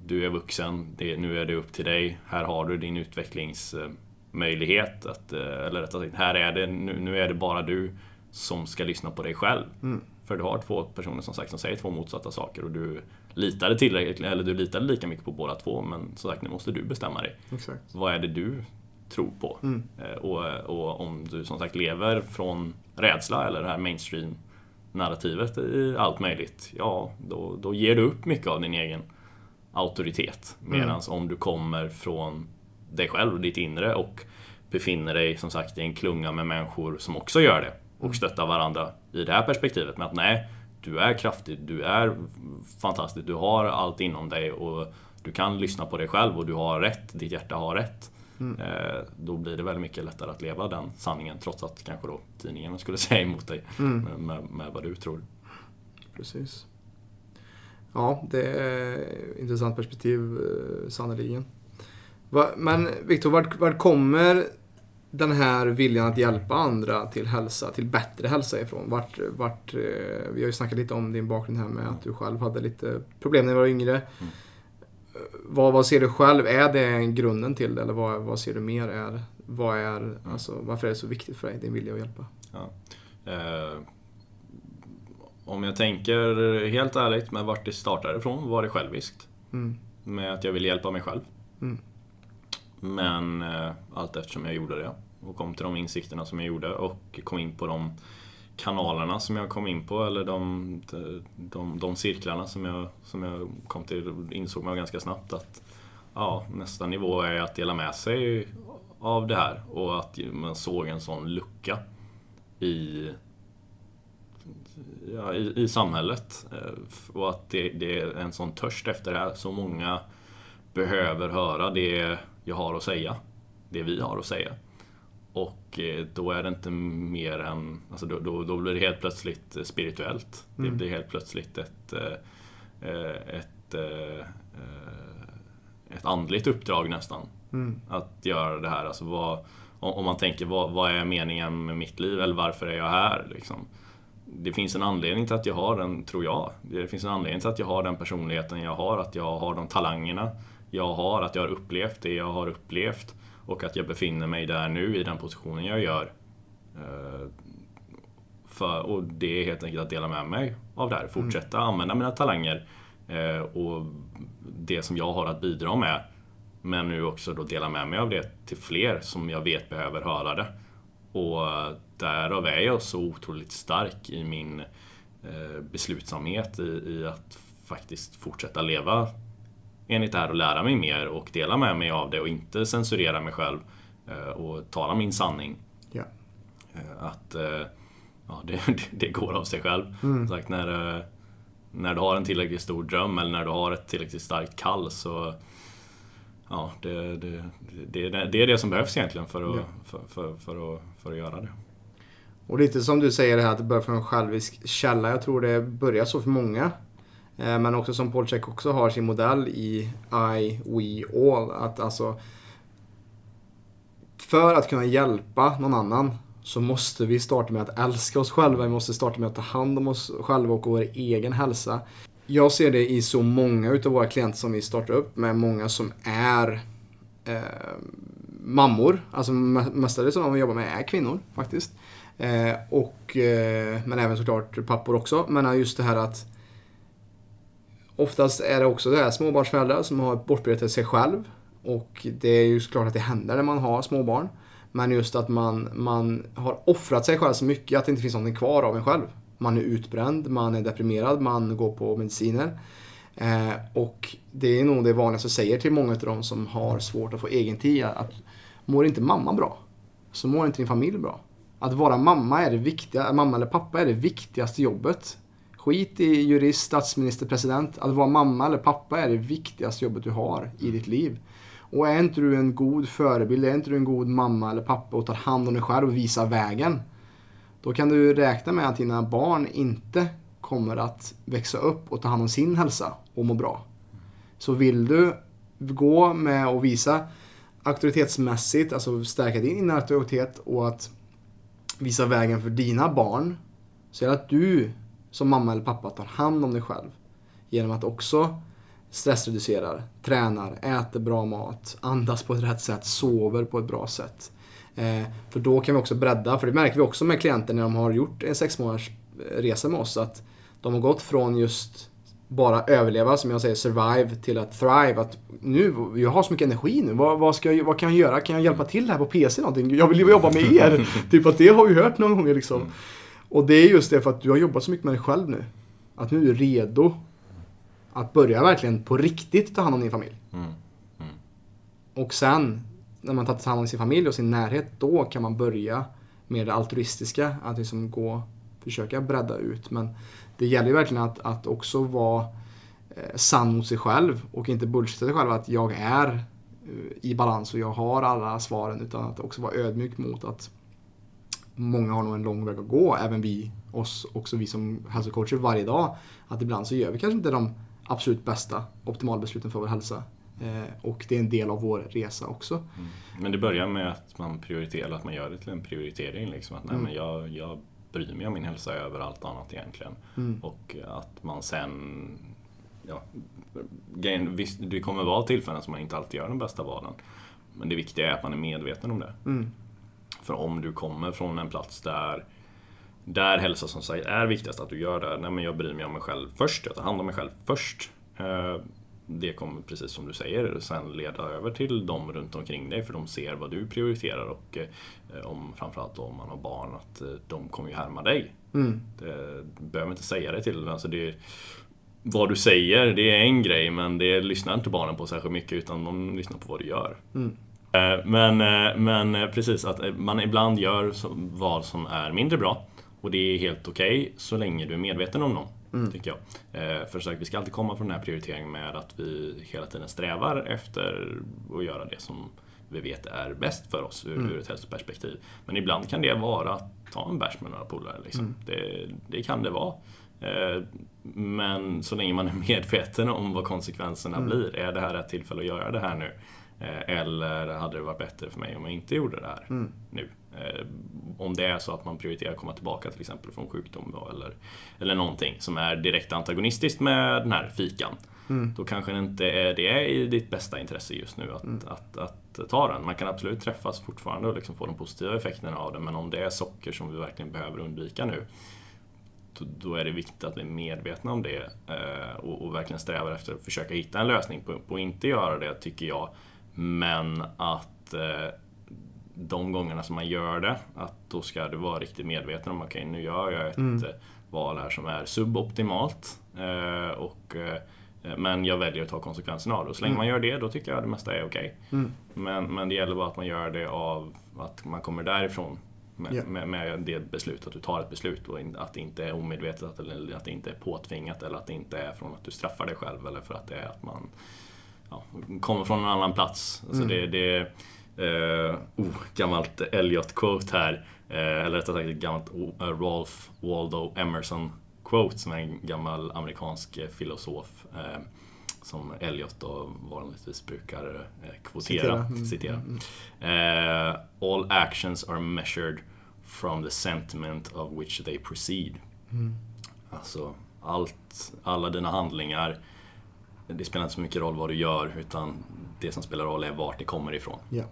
du är vuxen, det, nu är det upp till dig. Här har du din utvecklingsmöjlighet. Att, eh, eller rättare sagt, här är det, nu, nu, är det bara du som ska lyssna på dig själv. Mm. För du har två personer som sagt som säger två motsatta saker och du litade tillräckligt, eller du litade lika mycket på båda två men som sagt nu måste du bestämma dig. Exakt. Vad är det du tror på? Mm. Eh, och, och, om du som sagt lever från rädsla eller det här mainstream narrativet i allt möjligt, ja då, då ger du upp mycket av din egen auktoritet. Medan mm. om du kommer från dig själv och ditt inre och befinner dig som sagt i en klunga med människor som också gör det och mm. stöttar varandra i det här perspektivet med att nej, du är kraftig, du är fantastisk, du har allt inom dig och du kan lyssna på dig själv och du har rätt, ditt hjärta har rätt. Mm. Eh, då blir det väldigt mycket lättare att leva den sanningen trots att kanske då tidningen skulle säga emot dig mm. med, med, med vad du tror. Precis. Ja, det är ett intressant perspektiv eh, sannerligen. Men Viktor, vart, vart kommer den här viljan att hjälpa andra till hälsa, till bättre hälsa ifrån? Vart, vart, eh, vi har ju snackat lite om din bakgrund här med att du själv hade lite problem när du var yngre. Mm. Vad, vad ser du själv? Är det grunden till det? Eller vad, vad ser du mer är? Vad är, mm. alltså, varför är det så viktigt för dig, din vilja att hjälpa? Ja. Eh, om jag tänker helt ärligt med vart det startade ifrån var det själviskt. Mm. Med att jag ville hjälpa mig själv. Men eh, allt eftersom jag gjorde det och kom till de insikterna som jag gjorde och kom in på de kanalerna som jag kom in på eller de, de, de, de cirklarna som jag, som jag kom till insåg man ganska snabbt att ja, nästa nivå är att dela med sig av det här och att man såg en sån lucka i ja, i, i samhället. Eh, och att det, det, är en sån törst efter det här. Så många behöver höra det jag har att säga. Det vi har att säga. Och eh, då är det inte mer än, alltså då, då, då blir det helt plötsligt spirituellt. Mm. Det blir helt plötsligt ett, eh, ett, ett andligt uppdrag nästan. Mm. Att göra det här. Alltså vad, om man tänker, vad, vad, är meningen med mitt liv? Eller varför är jag här? Liksom det finns en anledning till att jag har den, tror jag. Det finns en anledning till att jag har den personligheten jag har, att jag har de talangerna jag har, att jag har upplevt det jag har upplevt och att jag befinner mig där nu i den positionen jag gör. Eh, för, och det är helt enkelt att dela med mig av det här, fortsätta mm. använda mina talanger eh, och det som jag har att bidra med. Men nu också då dela med mig av det till fler som jag vet behöver höra det. Och därav är jag så otroligt stark i min eh, beslutsamhet i, i att faktiskt fortsätta leva enligt det här och lära mig mer och dela med mig av det och inte censurera mig själv eh, och tala min sanning. Ja. Eh, att ja, det, det, går av sig själv. Mm. Sagt, när, när du har en tillräckligt stor dröm eller när du har ett tillräckligt starkt kall så ja, det, det, det, det är det som behövs egentligen för att, ja. för, för, för, att, för att göra det. Och lite som du säger här att det börjar från en självisk källa. Jag tror det börjar så för många. Eh, men också som Paul Check också har sin modell i I, We, All. Att alltså för att kunna hjälpa någon annan så måste vi starta med att älska oss själva. Vi måste starta med att ta hand om oss själva och vår egen hälsa. Jag ser det i så många utav våra klienter som vi startar upp med. Många som är eh, mammor. Alltså mestadels som de vi jobbar med är kvinnor faktiskt. Eh, och, eh, men även såklart pappor också. Men just det här att Oftast är det också det här småbarnsföräldrar som har bortprioriterat sig själv. Och det är ju såklart att det händer när man har småbarn. Men just att man, man har offrat sig själv så mycket att det inte finns någonting kvar av en själv. Man är utbränd, man är deprimerad, man går på mediciner. Eh, och det är nog det vanligaste jag säger till många av de som har svårt att få egen tid. Att mår inte mamma bra, så mår inte din familj bra. Att vara mamma är det viktiga, mamma eller pappa är det viktigaste jobbet. Skit i jurist, statsminister, president. Att vara mamma eller pappa är det viktigaste jobbet du har i ditt liv. Och är inte du en god förebild, är inte du en god mamma eller pappa och tar hand om dig själv och visar vägen. Då kan du räkna med att dina barn inte kommer att växa upp och ta hand om sin hälsa och må bra. Så vill du gå med och visa auktoritetsmässigt, alltså stärka din auktoritet och att visa vägen för dina barn. Så är det att du som mamma eller pappa tar hand om dig själv. Genom att också stressreducerar, tränar, äter bra mat, andas på ett rätt sätt, sover på ett bra sätt. Eh, för då kan vi också bredda, för det märker vi också med klienter när de har gjort en sex månaders resa med oss. Att de har gått från just bara överleva, som jag säger, survive, till att thrive. Att nu, jag har så mycket energi nu. Vad, vad, ska jag, vad kan jag göra? Kan jag hjälpa till här på PC någonting? Jag vill ju jobba med er. typ att det har vi hört någon gång liksom. Och det är just det för att du har jobbat så mycket med dig själv nu. Att nu är du redo att börja verkligen på riktigt ta hand om din familj. Mm. Mm. Och sen, när man tagit hand om sin familj och sin närhet, då kan man börja med det altruistiska. Att liksom gå, försöka bredda ut. Men det gäller ju verkligen att, att också vara eh, sann mot sig själv och inte bullshitta sig själv att jag är eh, i balans och jag har alla svaren. Utan att också vara ödmjuk mot att många har nog en lång väg att gå, även vi, oss, också vi som hälsocoacher varje dag. Att ibland så gör vi kanske inte de absolut bästa optimalbesluten för vår hälsa. Eh, och det är en del av vår resa också. Mm. Men det börjar med att man prioriterar, att man gör det till en prioritering. Liksom. Att nej, Mm. men jag, jag bryr mig om min hälsa över allt annat egentligen. Mm. Och att man sen... Ja, det kommer vara tillfällen som man inte alltid gör de bästa valen. Men det viktiga är att man är medveten om det. Mm. För om du kommer från en plats där där hälsa som sagt är viktigast att du gör det. Nej men jag bryr mig om mig själv först. Jag tar hand om mig själv först. Eh, Det kommer precis som du säger sen leda över till dem runt omkring dig för de ser vad du prioriterar och eh, om, framförallt om man har barn att eh, de kommer ju härma dig. Mm. Det, du behöver inte säga det till. Alltså det, vad du säger, det är en grej men det lyssnar inte barnen på särskilt mycket utan de lyssnar på vad du gör. Mm. Eh, Men, eh, men eh, precis, att man ibland gör vad som är mindre bra. Och det är helt okej så länge du är medveten om dem. Tycker jag. För sagt, vi ska alltid komma från den här prioriteringen med att vi hela tiden strävar efter att göra det som vi vet är bäst för oss ur, ur ett hälsoperspektiv. Men ibland kan det vara att ta en bärs med några polare. Liksom. Det, det kan det vara. Men så länge man är medveten om vad konsekvenserna blir. Är det här ett tillfälle att göra det här nu? Eh, Eller hade det varit bättre för mig om jag inte gjorde det här nu? Eh, Om det är så att man prioriterar att komma tillbaka till exempel från sjukdom då, eller, eller någonting som är direkt antagonistiskt med den här fikan. Då kanske det inte är det är i ditt bästa intresse just nu att, att, att ta den. Man kan absolut träffas fortfarande och liksom få de positiva effekterna av det. Men om det är socker som vi verkligen behöver undvika nu då- är det viktigt att vi är medvetna om det eh, och, och verkligen strävar efter att försöka hitta en lösning på, på att inte göra det, tycker jag. Men att eh, de gångerna som man gör det, att då ska du vara riktigt medveten om okej, nu gör jag ett eh, val här som är suboptimalt. Eh, och, eh, men jag väljer att ta konsekvenserna av det. Och så länge man gör det, då tycker jag det mesta är okej. Men, men det gäller bara att man gör det av att man kommer därifrån med, Ja. med, med det beslutet, att du tar ett beslut och att det inte är omedvetet eller att det inte är påtvingat eller att det inte är från att du straffar dig själv eller för att det är att man ja, kommer från en annan plats. Alltså det, det eh, oh, gammalt Eliot-quote här, eh, eller rättare sagt ett gammalt eh, Ralph Waldo Emerson-quote som är en gammal amerikansk eh, filosof eh, som Eliot då vanligtvis brukar eh, kvotera, Citera. citera. Mm. Eh, all actions are measured from the sentiment of which they proceed. Mm. Alltså, allt, alla dina handlingar, det spelar inte så mycket roll vad du gör utan det som spelar roll är vart det kommer ifrån. Ja.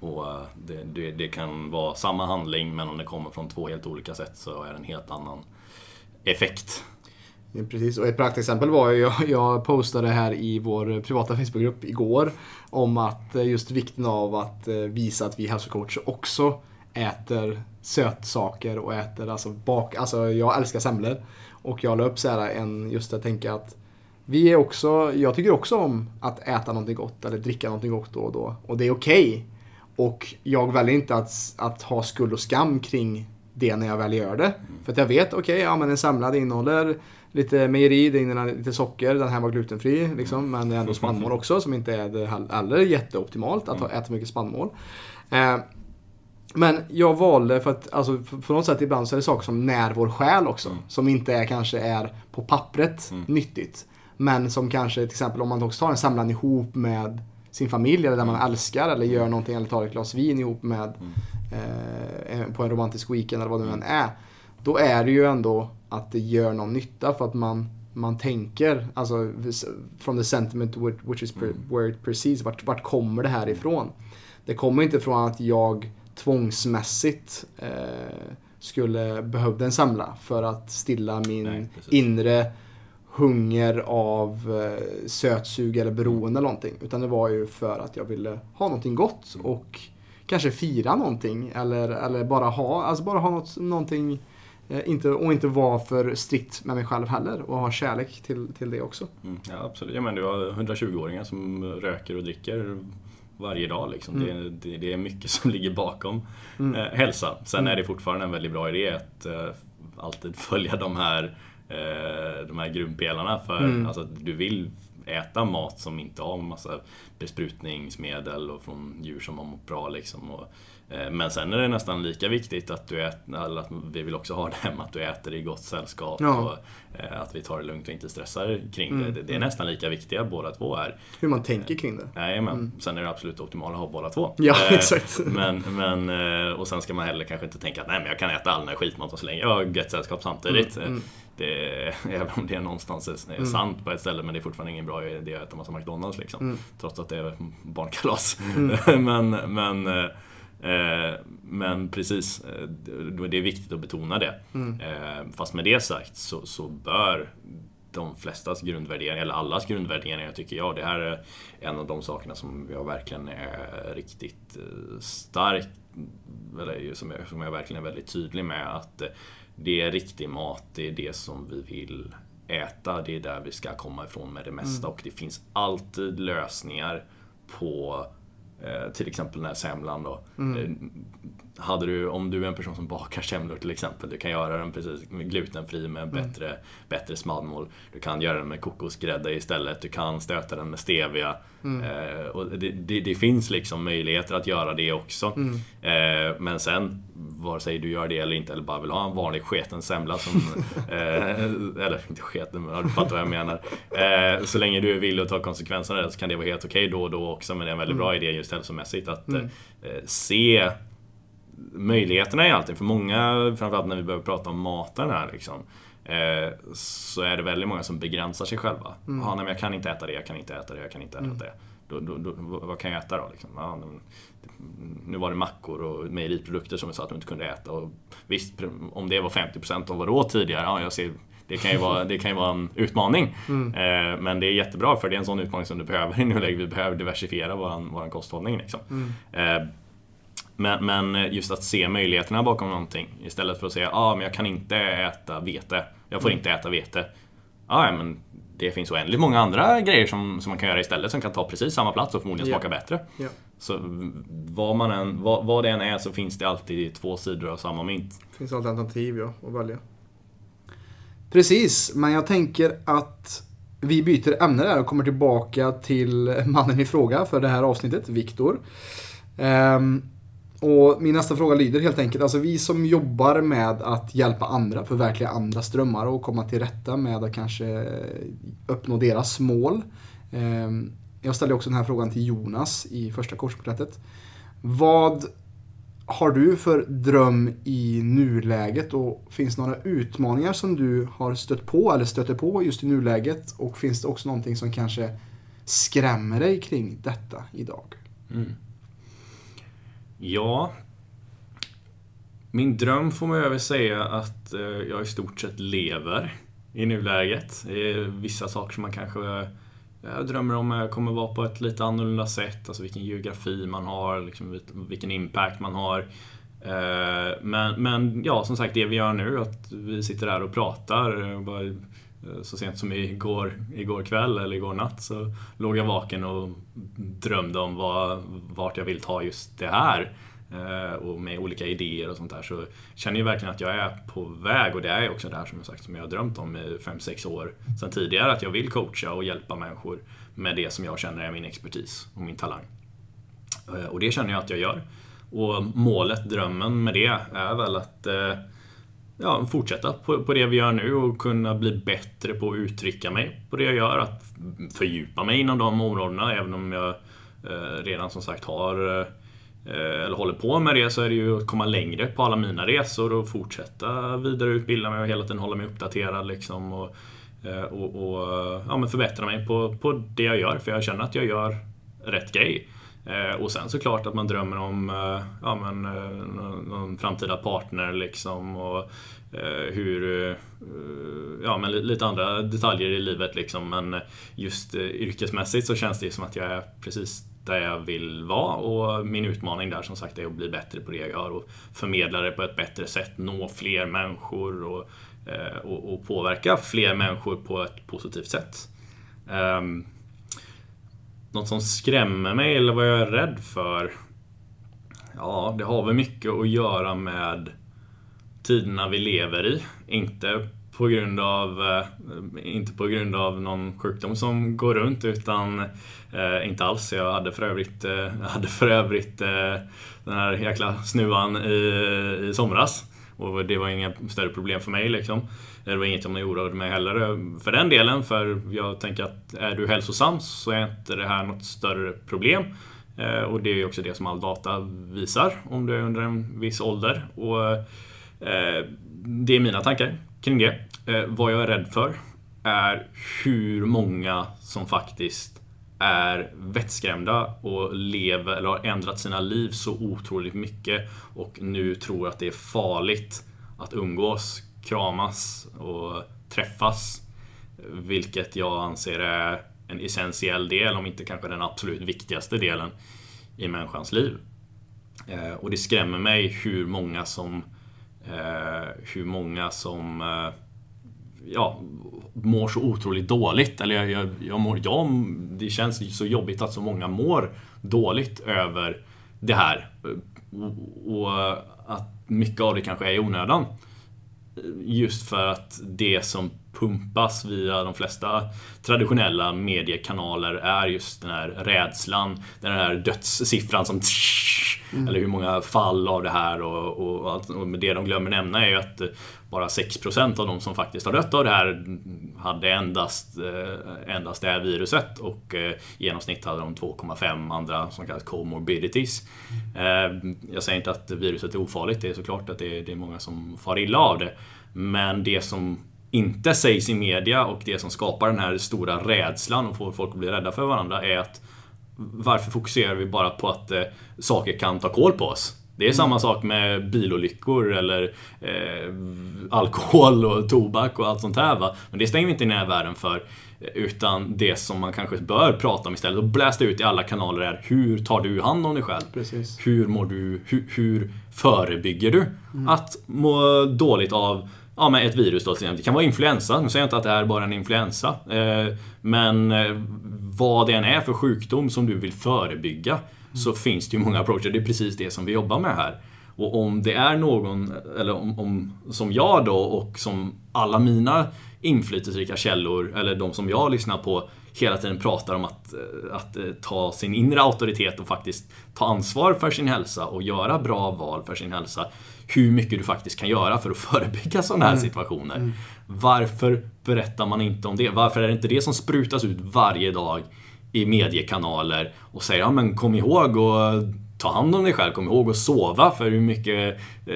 Och eh, det, det, det kan vara samma handling men om det kommer från två helt olika sätt så är det en helt annan effekt. Ja, precis, och ett praktexempel var ju, jag, jag postade här i vår privata Facebookgrupp igår om att eh, just vikten av att eh, visa att vi hälsocoacher också äter sötsaker och äter alltså bak, alltså jag älskar semlor. Och jag la upp så här en, just att tänka att vi är också, jag tycker också om att äta någonting gott eller dricka någonting gott då och då. Och det är okej. Och jag väljer inte att, att ha skuld och skam kring det när jag väl gör det. För att jag vet, okej, ja men en semla innehåller lite mejeri, det innehåller lite socker, den här var glutenfri liksom. Men det är ändå spannmål också som inte är heller jätteoptimalt att ha, äta mycket spannmål. Eh, Men jag valde för att, alltså på något sätt ibland så är det saker som när vår själ också. Mm. Som inte är, kanske är på pappret nyttigt. Men som kanske till exempel om man också tar en samlan ihop med sin familj eller där man älskar eller gör någonting eller tar ett glas vin ihop med eh, på en romantisk weekend eller vad det nu än är. Då är det ju ändå att det gör någon nytta för att man, man tänker, alltså from the sentiment which is per, where it proceeds, vart, vart kommer det här ifrån? Det kommer inte från att jag tvångsmässigt eh, skulle behövde en semla för att stilla min Nej, inre hunger av eh, sötsug eller beroende eller någonting. Utan det var ju för att jag ville ha någonting gott och kanske fira någonting eller, eller bara ha, alltså bara ha något, någonting eh, inte, och inte vara för strikt med mig själv heller och ha kärlek till, till det också. Mm, ja, absolut. Ja, men du har 120-åringar som röker och dricker varje dag. Liksom. Mm. Det, det, det är mycket som ligger bakom eh, hälsa. Sen Mm. är det fortfarande en väldigt bra idé att eh, alltid följa de här, de här grundpelarna. För Mm. alltså, du vill äta mat som inte har massa besprutningsmedel och från djur som har mått bra. Liksom. Och, eh, men sen är det nästan lika viktigt att du äter, att vi vill också ha det hemma, att du äter i gott sällskap. Ja. Och, eh, att vi tar det lugnt och inte stressar kring Mm. det. det. Är nästan lika viktiga båda två är. Hur man tänker kring det. Nej, men sen är det absolut optimala att ha båda två. Ja, Eh, exakt. Men, men, eh, och sen ska man heller kanske inte tänka att nej, men jag kan äta all den här skitmaten så länge jag har gött sällskap samtidigt. Mm, mm. Det, även om det någonstans är, är sant på ett ställe, men det är fortfarande ingen bra idé att äta massa McDonalds. Liksom, Mm. Trots att det är barnkalas. men, men, eh, eh, men precis, eh, det är viktigt att betona det. Mm. Eh, Fast med det sagt så, så bör de flestas grundvärderingar, eller allas grundvärderingar tycker jag, det här är en av de sakerna som jag verkligen är riktigt eh, stark, eller som jag, som jag verkligen är väldigt tydlig med att det är riktig mat, det är det som vi vill äta, det är där vi ska komma ifrån med det mesta. Och det finns alltid lösningar på eh, till exempel den här semlan då. Eh, Hade du, om du är en person som bakar semlor till exempel, du kan göra den precis glutenfri med bättre, bättre smaldmål. Du kan göra den med kokosgrädde istället, du kan stöta den med stevia. Eh, och det, det, det finns liksom möjligheter att göra det också. Eh, men sen, vare sig du gör det eller inte, eller bara vill ha en vanlig sketen semla som... eh, eller inte sketen, men du fattar vad jag menar. Eh, så länge du är villig att ta konsekvenserna så kan det vara helt okej då och då också. Men det är en väldigt bra idé just hälsomässigt att eh, se möjligheterna i allting. För många, framförallt när vi börjar prata om maten här liksom, eh, så är det väldigt många som begränsar sig själva. Mm. nej, men jag kan inte äta det, jag kan inte äta det, jag kan inte äta det. Då, då, då, vad kan jag äta då? Liksom? Ja, nu- nu var det mackor och mejeriprodukter som vi sa att du inte kunde äta. Och visst, om det var 50% av vad det åt tidigare, ja, jag ser, det, kan ju vara, det kan ju vara en utmaning. Eh, men det är jättebra för det är en sån utmaning som du behöver i nuläget. Vi behöver diversifiera vår, kosthållning. Liksom. Eh, men, men just att se möjligheterna bakom någonting istället för att säga ah, men jag kan inte äta vete. Jag får inte äta vete. Ah, ja, men det finns oändligt många andra grejer som, som man kan göra istället som kan ta precis samma plats och förmodligen smaka bättre. Ja. Så vad, man än, vad, vad det än är så finns det alltid två sidor av samma mynt. Det finns alltid alternativ ja, att välja. Precis, men jag tänker att vi byter ämne där och kommer tillbaka till mannen i fråga för det här avsnittet, Viktor. Ehm, och min nästa fråga lyder helt enkelt, alltså vi som jobbar med att hjälpa andra, förverkliga andras drömmar och komma till rätta med att kanske eh, uppnå deras mål. Ehm, jag ställde också den här frågan till Jonas i första korsporträttet. Vad har du för dröm i nuläget och finns det några utmaningar som du har stött på eller stöter på just i nuläget? Och finns det också någonting som kanske skrämmer dig kring detta idag? Mm. Ja. Min dröm får man väl säga att eh, jag i stort sett lever i nuläget. Det är vissa saker som man kanske jag drömmer om jag kommer vara på ett lite annorlunda sätt. Alltså vilken geografi man har, liksom vilken impact man har. Men, men ja, som sagt, det vi gör nu, att vi sitter här och pratar. Och Bara, Eh, så sent som igår, igår kväll eller igår natt så låg jag vaken och drömde om vad, vart jag vill ta just det här. Eh, och med olika idéer och sånt där så känner jag verkligen att jag är på väg och det är också det här som jag sagt som jag har drömt om i 5-6 år sedan tidigare. Att jag vill coacha och hjälpa människor med det som jag känner är min expertis och min talang. Eh, och det känner jag att jag gör. och målet, drömmen med det är väl att eh, ja, fortsätta på, på det vi gör nu och kunna bli bättre på att uttrycka mig på det jag gör. Att fördjupa mig inom de områdena även om jag eh, redan som sagt har eh, eh, eller håller på med det så är det ju att komma längre på alla mina resor och fortsätta vidareutbilda mig och hela tiden hålla mig uppdaterad liksom. Och, eh, och, och ja, men förbättra mig på, på det jag gör för jag känner att jag gör rätt grej. Eh, och sen såklart att man drömmer om eh, ja, men, eh, någon framtida partner liksom och eh, hur, ja men lite andra detaljer i livet liksom. Men just yrkesmässigt så känns det som att jag är precis där jag vill vara och min utmaning där som sagt är att bli bättre på det jag gör och förmedla det på ett bättre sätt, nå fler människor och, eh, och, och påverka fler människor på ett positivt sätt. Um, något som skrämmer mig eller vad jag är rädd för? Ja, det har väl mycket att göra med tiderna vi lever i. Inte på grund av, eh, inte på grund av någon sjukdom som går runt utan eh, inte alls. Jag hade för övrigt, eh, hade för övrigt eh, den här jäkla snuvan i, i somras. Och det var inga större problem för mig liksom. Det var inget jag oroade mig heller för den delen. För jag tänker att är du hälsosam så är inte det här något större problem. Eh, och det är också det som all data visar om du är under en viss ålder. Och eh, det är mina tankar kring det. Eh, vad jag är rädd för är hur många som faktiskt är vettskrämda och lever, eller har ändrat sina liv så otroligt mycket och nu tror att det är farligt att umgås, kramas och träffas. Vilket jag anser är en essentiell del, om inte kanske den absolut viktigaste delen i människans liv. Eh, och det skrämmer mig hur många som eh, hur många som eh, ja, mår så otroligt dåligt. Eller jag, jag, jag mår, jag, det känns så jobbigt att så många mår dåligt över det här. Och att mycket av det kanske är i onödan. Just för att det som pumpas via de flesta traditionella mediekanaler är just den här rädslan, den här dödssiffran som mm. Eller hur många fall av det här och, och, allt, och det de glömmer nämna är ju att bara 6% av de som faktiskt har dött av det här hade endast, eh, endast det här viruset och eh, i genomsnitt hade de 2,5 andra som kallas comorbidities. Mm. Jag säger inte att viruset är ofarligt, det är såklart att det är, det är många som far illa av det. Men det som inte sägs i media och det som skapar den här stora rädslan och får folk att bli rädda för varandra är att varför fokuserar vi bara på att eh, saker kan ta koll på oss? Det är mm. samma sak med bilolyckor eller eh, alkohol och tobak och allt sånt här. Va? Men det stänger vi inte ner världen för. Utan det som man kanske bör prata om istället och blästa ut i alla kanaler är hur tar du hand om dig själv? Precis. Hur mår du? Hur, hur förebygger du mm. att må dåligt av ja, men ett virus då till exempel. Det kan vara influensa. Nu säger jag inte att det är bara en influensa. Eh, men eh, vad det än är för sjukdom som du vill förebygga så finns det ju många approacher. Det är precis det som vi jobbar med här. Och om det är någon, eller om, om som jag då och som alla mina inflytelserika källor, eller de som jag lyssnar på, hela tiden pratar om att, eh, att ta sin inre auktoritet och faktiskt ta ansvar för sin hälsa och göra bra val för sin hälsa hur mycket du faktiskt kan göra för att förebygga sådana här mm. situationer. Mm. Varför berättar man inte om det? Varför är det inte det som sprutas ut varje dag i mediekanaler och säger ja men kom ihåg och ta hand om dig själv, kom ihåg att sova för hur mycket, eh,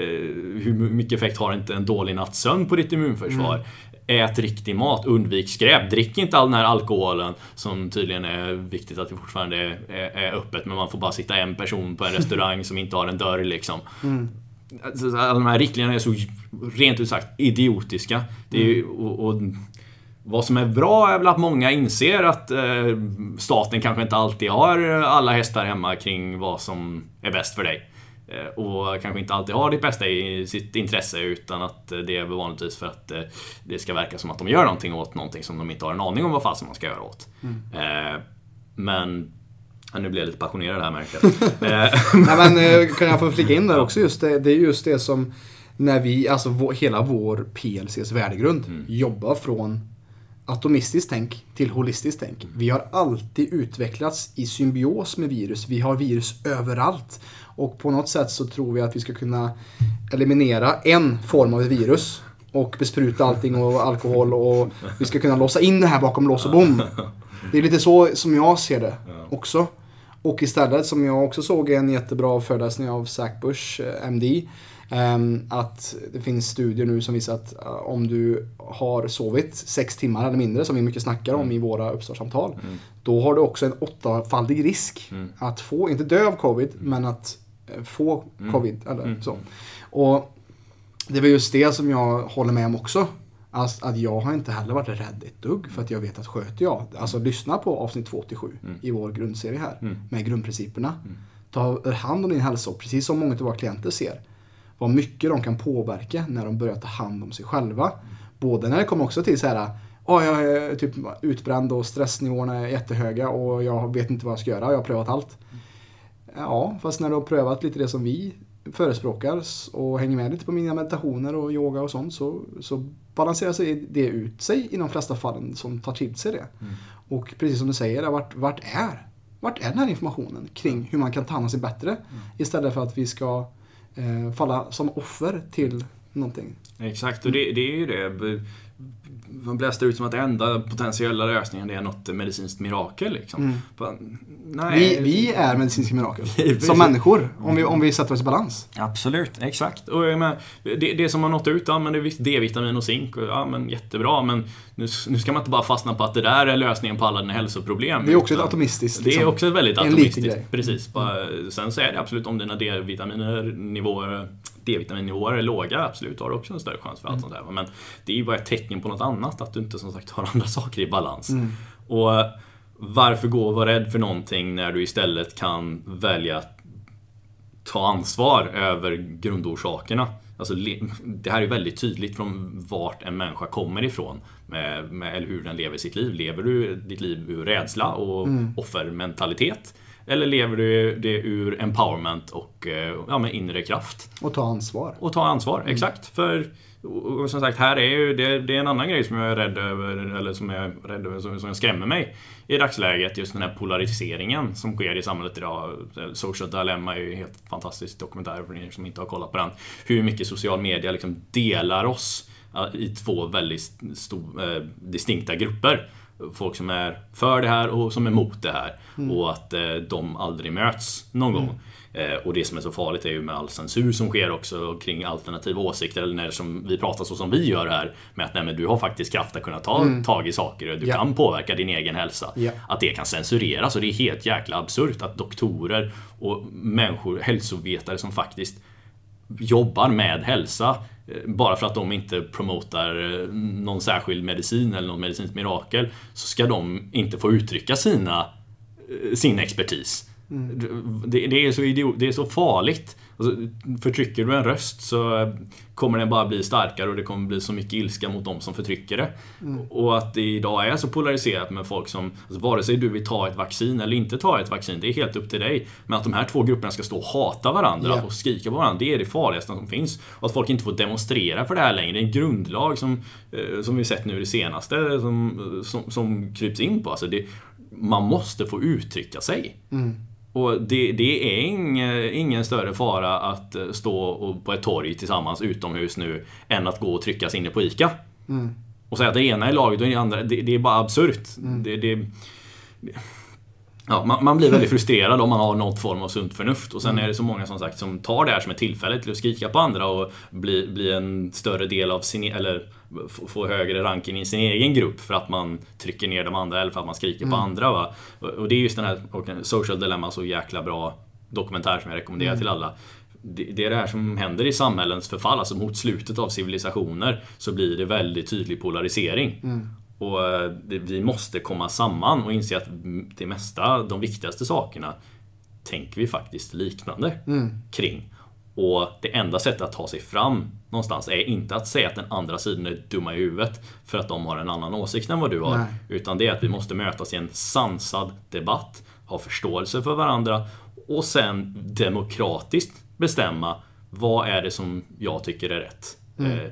hur mycket effekt har inte en dålig natts sömn på ditt immunförsvar? Ät riktig mat, undvik skräp, drick inte all den här alkoholen som tydligen är viktigt att det fortfarande är, är, öppet men man får bara sitta en person på en restaurang som inte har en dörr liksom. Mm. Alltså, alla de här riktlinjerna är så rent ut sagt idiotiska. Det är, mm. och, och, vad som är bra är väl att många inser att eh, staten kanske inte alltid har alla hästar hemma kring vad som är bäst för dig. Eh, och kanske inte alltid har ditt bästa i sitt intresse utan att det är vanligtvis för att eh, det ska verka som att de gör någonting åt någonting som de inte har en aning om vad fasen man ska göra åt. Mm. Eh, men nu blir jag lite passionerad här märker jag. Eh, men, eh, kan jag få flika in där också just det. Det är just det som när vi, alltså vår, hela vår PLCs värdegrund mm. jobbar från atomistiskt tänk till holistiskt tänk. Vi har alltid utvecklats i symbios med virus. Vi har virus överallt. Och på något sätt så tror vi att vi ska kunna eliminera en form av virus och bespruta allting och alkohol och vi ska kunna låsa in det här bakom lås och bom. Det är lite så som jag ser det också. Och istället, som jag också såg en jättebra föreläsning av Zach Bush, eh, MD, att det finns studier nu som visar att eh, om du har sovit sex timmar eller mindre, som vi mycket snackar om i våra uppstartssamtal, då har du också en åttafaldig risk att få, inte dö av covid, men att eh, få covid. Eller så. Och det var just det som jag håller med om också. Alltså att jag har inte heller varit rädd ett dugg för att jag vet att sköter jag, alltså lyssna på avsnitt 287 i vår grundserie här med grundprinciperna. Ta hand om din hälsa precis som många av våra klienter ser vad mycket de kan påverka när de börjar ta hand om sig själva. Både när det kommer också till så här Oh, jag är typ utbränd och stressnivåerna är jättehöga och jag vet inte vad jag ska göra. Jag har prövat allt. Ja, fast när du har prövat lite det som vi förespråkar och hänger med lite på mina meditationer och yoga och sånt så, så balanserar sig det ut sig i de flesta fallen som tar till sig det. Och precis som du säger, vart, vart är vart är den här informationen kring hur man kan ta hand om sig bättre? Istället för att vi ska Eh, falla som offer till någonting. Exakt, och det, det är ju det. Man blästar ut som att den enda potentiella lösningen är något medicinskt mirakel. Liksom. Bara, Nej. Vi, vi är medicinska mirakel. Som människor, om vi, om vi sätter oss i balans. Absolut, exakt. Och menar, det, det som har nått ut, ja men det är D-vitamin och zink, och, ja men jättebra, men nu, nu ska man inte bara fastna på att det där är lösningen på alla dina hälsoproblem. Det är också ett atomistiskt. Det är liksom. också väldigt atomistiskt. Precis. Bara, sen så är det absolut om dina D-vitaminnivåer D-vitaminnivåer är låga, absolut, har du också en större chans för allt sånt där. Men det är ju bara ett tecken på något annat, att du inte som sagt har andra saker i balans. Och varför gå och vara rädd för någonting när du istället kan välja att ta ansvar över grundorsakerna. Alltså, det här är väldigt tydligt från vart en människa kommer ifrån. Med, med, eller hur den lever sitt liv. Lever du ditt liv ur rädsla och offermentalitet? Eller lever du det ur empowerment och eh, ja, med inre kraft? Och ta ansvar. Och ta ansvar, exakt. För och som sagt, här är ju det, det är en annan grej som jag är rädd över, eller som jag är rädd över, som, som skrämmer mig i dagsläget. Just den här polariseringen som sker i samhället idag. Social Dilemma är ju en helt fantastisk dokumentär för er som inte har kollat på den. Hur mycket social media liksom delar oss ja, i två väldigt stor, eh, distinkta grupper. Folk som är för det här och som är emot det här. Och att eh, de aldrig möts någon gång. Eh, och det som är så farligt är ju med all censur som sker också kring alternativa åsikter. Eller när som vi pratar så som vi gör här. Med att nej, men du har faktiskt kraft att kunna ta tag i saker och du Ja. kan påverka din egen hälsa. Ja. Att det kan censureras och det är helt jäkla absurt att doktorer och människor, hälsovetare som faktiskt jobbar med hälsa Eh, bara för att de inte promotar eh, någon särskild medicin eller något medicinskt mirakel så ska de inte få uttrycka sina, eh, sin expertis. Det, det, är så idiot, det är så farligt. Alltså, förtrycker du en röst så kommer den bara bli starkare och det kommer bli så mycket ilska mot de som förtrycker det. Och att det idag är så polariserat med folk som, alltså, vare sig du vill ta ett vaccin eller inte ta ett vaccin, det är helt upp till dig. Men att de här två grupperna ska stå och hata varandra Ja. och skrika på varandra, det är det farligaste som finns. Och att folk inte får demonstrera för det här längre. Det är en grundlag som, eh, som vi sett nu det senaste som, som, som kryps in på. Alltså det, man måste få uttrycka sig. Och det, det är ingen, ingen större fara att eh, stå på ett torg tillsammans utomhus nu än att gå och trycka sig inne på ICA. Och säga att det ena är laget och det andra, det, det är bara absurt. Det, det, Ja, man, man blir väldigt frustrerad om man har något form av sunt förnuft. Och sen är det så många som sagt som tar det här som ett tillfälle till att skrika på andra och bli, bli en större del av sin, e- eller få, få högre ranking i sin egen grupp för att man trycker ner de andra eller för att man skriker på andra. Va? Och, det är just den här Social Dilemma, så jäkla bra dokumentär som jag rekommenderar till alla. Det, det är det här som händer i samhällens förfall, alltså mot slutet av civilisationer så blir det väldigt tydlig polarisering. Och eh, vi måste komma samman och inse att mm, det mesta, de viktigaste sakerna tänker vi faktiskt liknande kring. Och det enda sättet att ta sig fram någonstans är inte att säga att den andra sidan är dumma i huvudet för att de har en annan åsikt än vad du har. Nej. Utan det är att vi måste mötas i en sansad debatt, ha förståelse för varandra och sen demokratiskt bestämma vad är det som jag tycker är rätt. Eh,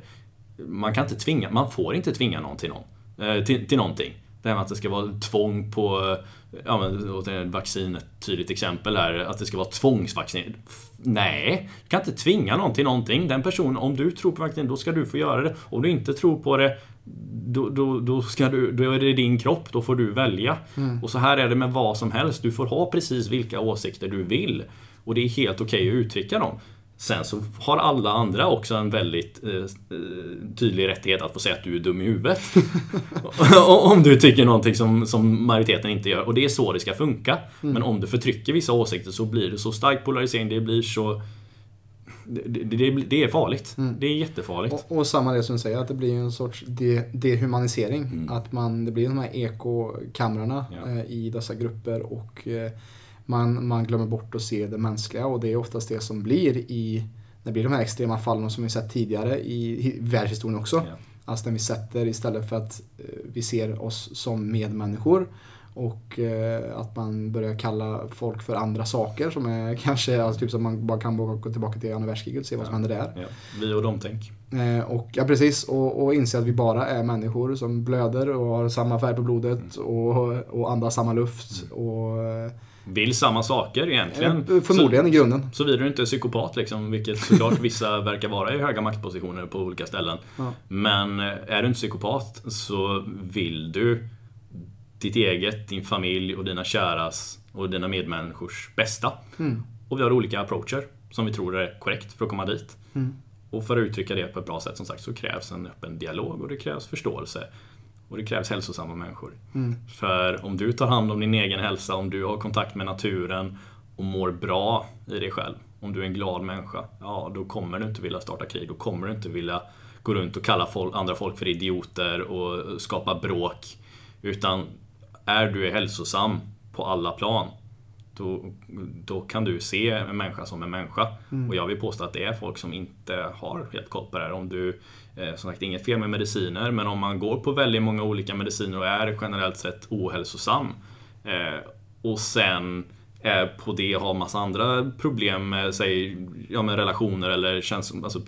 Man kan inte tvinga, man får inte tvinga någon till någon. Eh, till, till någonting. Det här med att det ska vara tvång på Ja men återigen, vaccin ett tydligt exempel här. Att det ska vara tvångsvaccin. Nej, du kan inte tvinga någon till någonting. Den personen, om du tror på vaccin, då ska du få göra det. Om du inte tror på det, då, då, då, ska du, då är det din kropp, då får du välja. Mm. Och så här är det med vad som helst. Du får ha precis vilka åsikter du vill. Och det är helt okej okay att uttrycka dem. Sen så har alla andra också en väldigt eh, eh tydlig rättighet att få säga att du är dum i huvudet. om du tycker någonting som, som majoriteten inte gör. Och det är så det ska funka. Mm. Men om du förtrycker vissa åsikter så blir det så stark polarisering, det blir så... Det, det, det är farligt. Mm. Det är jättefarligt. Och, och, samma det som du säger, att det blir en sorts de, dehumanisering. Mm. Att man, det blir de här ekokamrarna ja. eh, i dessa grupper och eh, man, man glömmer bort att se det mänskliga och det är oftast det som blir i det blir de här extrema fallen som vi sett tidigare i världshistorien också. Ja. Alltså när vi sätter istället för att eh, vi ser oss som medmänniskor och eh, att man börjar kalla folk för andra saker som är kanske, alltså typ som man bara kan gå tillbaka till andra världskriget och se vad som händer där. Ja. Vi och dem-tänk. Eh, och, ja precis, och, och inse att vi bara är människor som blöder och har samma färg på blodet mm. och, och andas samma luft. Mm. Och, vill samma saker egentligen. Eh, förmodligen så, i grunden. Såvida du inte är psykopat liksom, vilket såklart vissa verkar vara i höga maktpositioner på olika ställen. Ja. Men eh, är du inte psykopat så vill du ditt eget, din familj och dina käras och dina medmänniskors bästa. Mm. Och vi har olika approacher som vi tror är korrekt för att komma dit. Mm. Och för att uttrycka det på ett bra sätt som sagt så krävs en öppen dialog och det krävs förståelse. Och det krävs hälsosamma människor. Mm. För om du tar hand om din egen hälsa, om du har kontakt med naturen och mår bra i dig själv. Om du är en glad människa, ja då kommer du inte vilja starta krig. Då kommer du inte vilja gå runt och kalla folk, andra folk för idioter och skapa bråk. Utan är du hälsosam på alla plan, då, då kan du se en människa som en människa. Mm. Och jag vill påstå att det är folk som inte har helt koll på det här. Om du som sagt, inget fel med mediciner, men om man går på väldigt många olika mediciner och är generellt sett ohälsosam eh, och sen är på det har massa andra problem med, säg, ja, med relationer eller känns, alltså,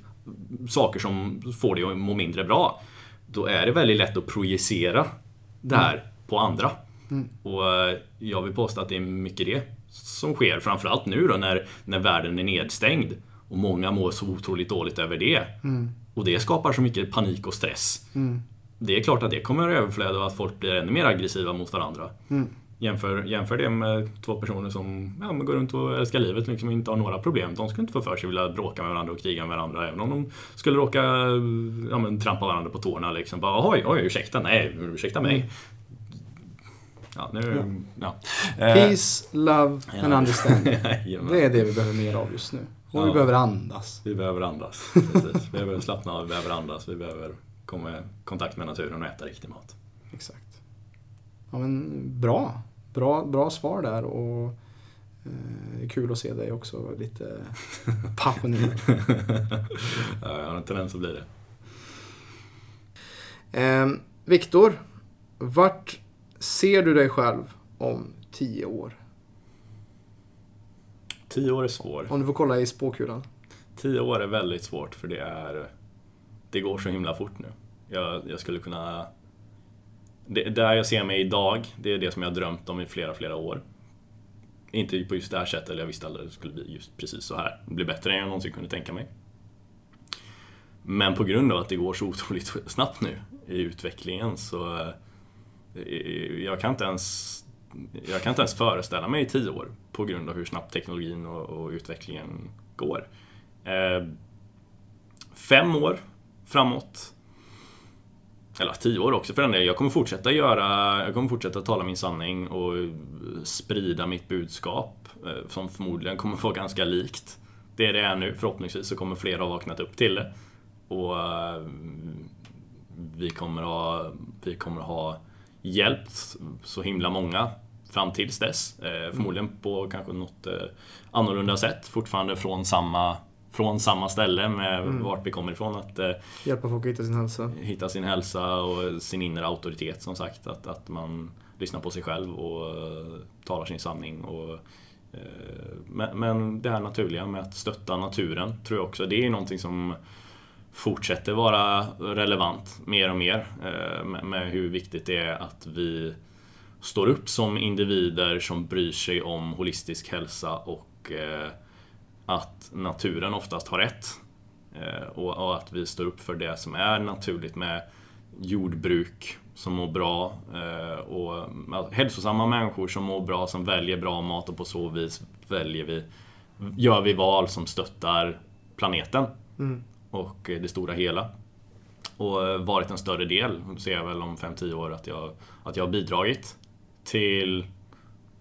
saker som får dig att må mindre bra. Då är det väldigt lätt att projicera det här mm. på andra. Mm. Och eh, jag vill påstå att det är mycket det som sker, framförallt nu då när, när världen är nedstängd. Och många mår så otroligt dåligt över det. Mm. Och det skapar så mycket panik och stress. Mm. Det är klart att det kommer att överflöda och att folk blir ännu mer aggressiva mot varandra. Mm. Jämför, jämför det med två personer som ja, går runt och älskar livet liksom, och inte har några problem. De skulle inte få för sig att vilja bråka med varandra och kriga med varandra. Även om de skulle råka ja, men, trampa varandra på tårna. Liksom. Bara, oj, oj, ursäkta, nej, ursäkta mig. Mm. Ja, nu, ja. Peace, love and understanding. det är det vi behöver mer av just nu. Och ja. vi behöver andas. Vi behöver andas. Precis. vi behöver slappna av, vi behöver andas, vi behöver komma i kontakt med naturen och äta riktig mat. Exakt. Ja, men bra. Bra, bra svar där och eh, kul att se dig också lite passionerad. ja, jag har en tendens att bli det. Eh, Viktor, vart ser du dig själv om tio år? Tio år är svår. Om du får kolla i spåkulan. Tio år är väldigt svårt för det är... Det går så himla fort nu. Jag, jag skulle kunna... Det, där jag ser mig idag, det är det som jag har drömt om i flera, flera år. Inte på just det här sättet, jag visste aldrig att det skulle bli just precis så här. Det blir bättre än jag någonsin kunde tänka mig. Men på grund av att det går så otroligt snabbt nu i utvecklingen så... Eh, jag kan inte ens jag kan inte ens föreställa mig i tio år på grund av hur snabbt teknologin och, och utvecklingen går. Eh, fem år framåt, eller tio år också för den delen. Jag kommer fortsätta göra, jag kommer fortsätta tala min sanning och sprida mitt budskap eh, som förmodligen kommer vara ganska likt det det är nu. Förhoppningsvis så kommer fler ha vaknat upp till det. Och eh, vi kommer ha, vi kommer ha hjälpt så himla många fram tills dess. Eh, förmodligen på kanske något eh, annorlunda sätt. Fortfarande från samma, från samma ställe med mm. vart vi kommer ifrån. Att, eh, Hjälpa folk att hitta sin hälsa. Hitta sin hälsa och sin inre auktoritet som sagt. Att, att man lyssnar på sig själv och uh, talar sin sanning. Och, uh, men, men det här naturliga med att stötta naturen tror jag också, det är någonting som fortsätter vara relevant mer och mer eh, med, med hur viktigt det är att vi står upp som individer som bryr sig om holistisk hälsa och eh, att naturen oftast har rätt. Eh, och, och, att vi står upp för det som är naturligt med jordbruk som mår bra eh, och hälsosamma människor som mår bra, som väljer bra mat och på så vis väljer vi, gör vi val som stöttar planeten mm. och det stora hela. Och varit en större del, ser jag väl om 5-10 år, att jag, att jag har bidragit till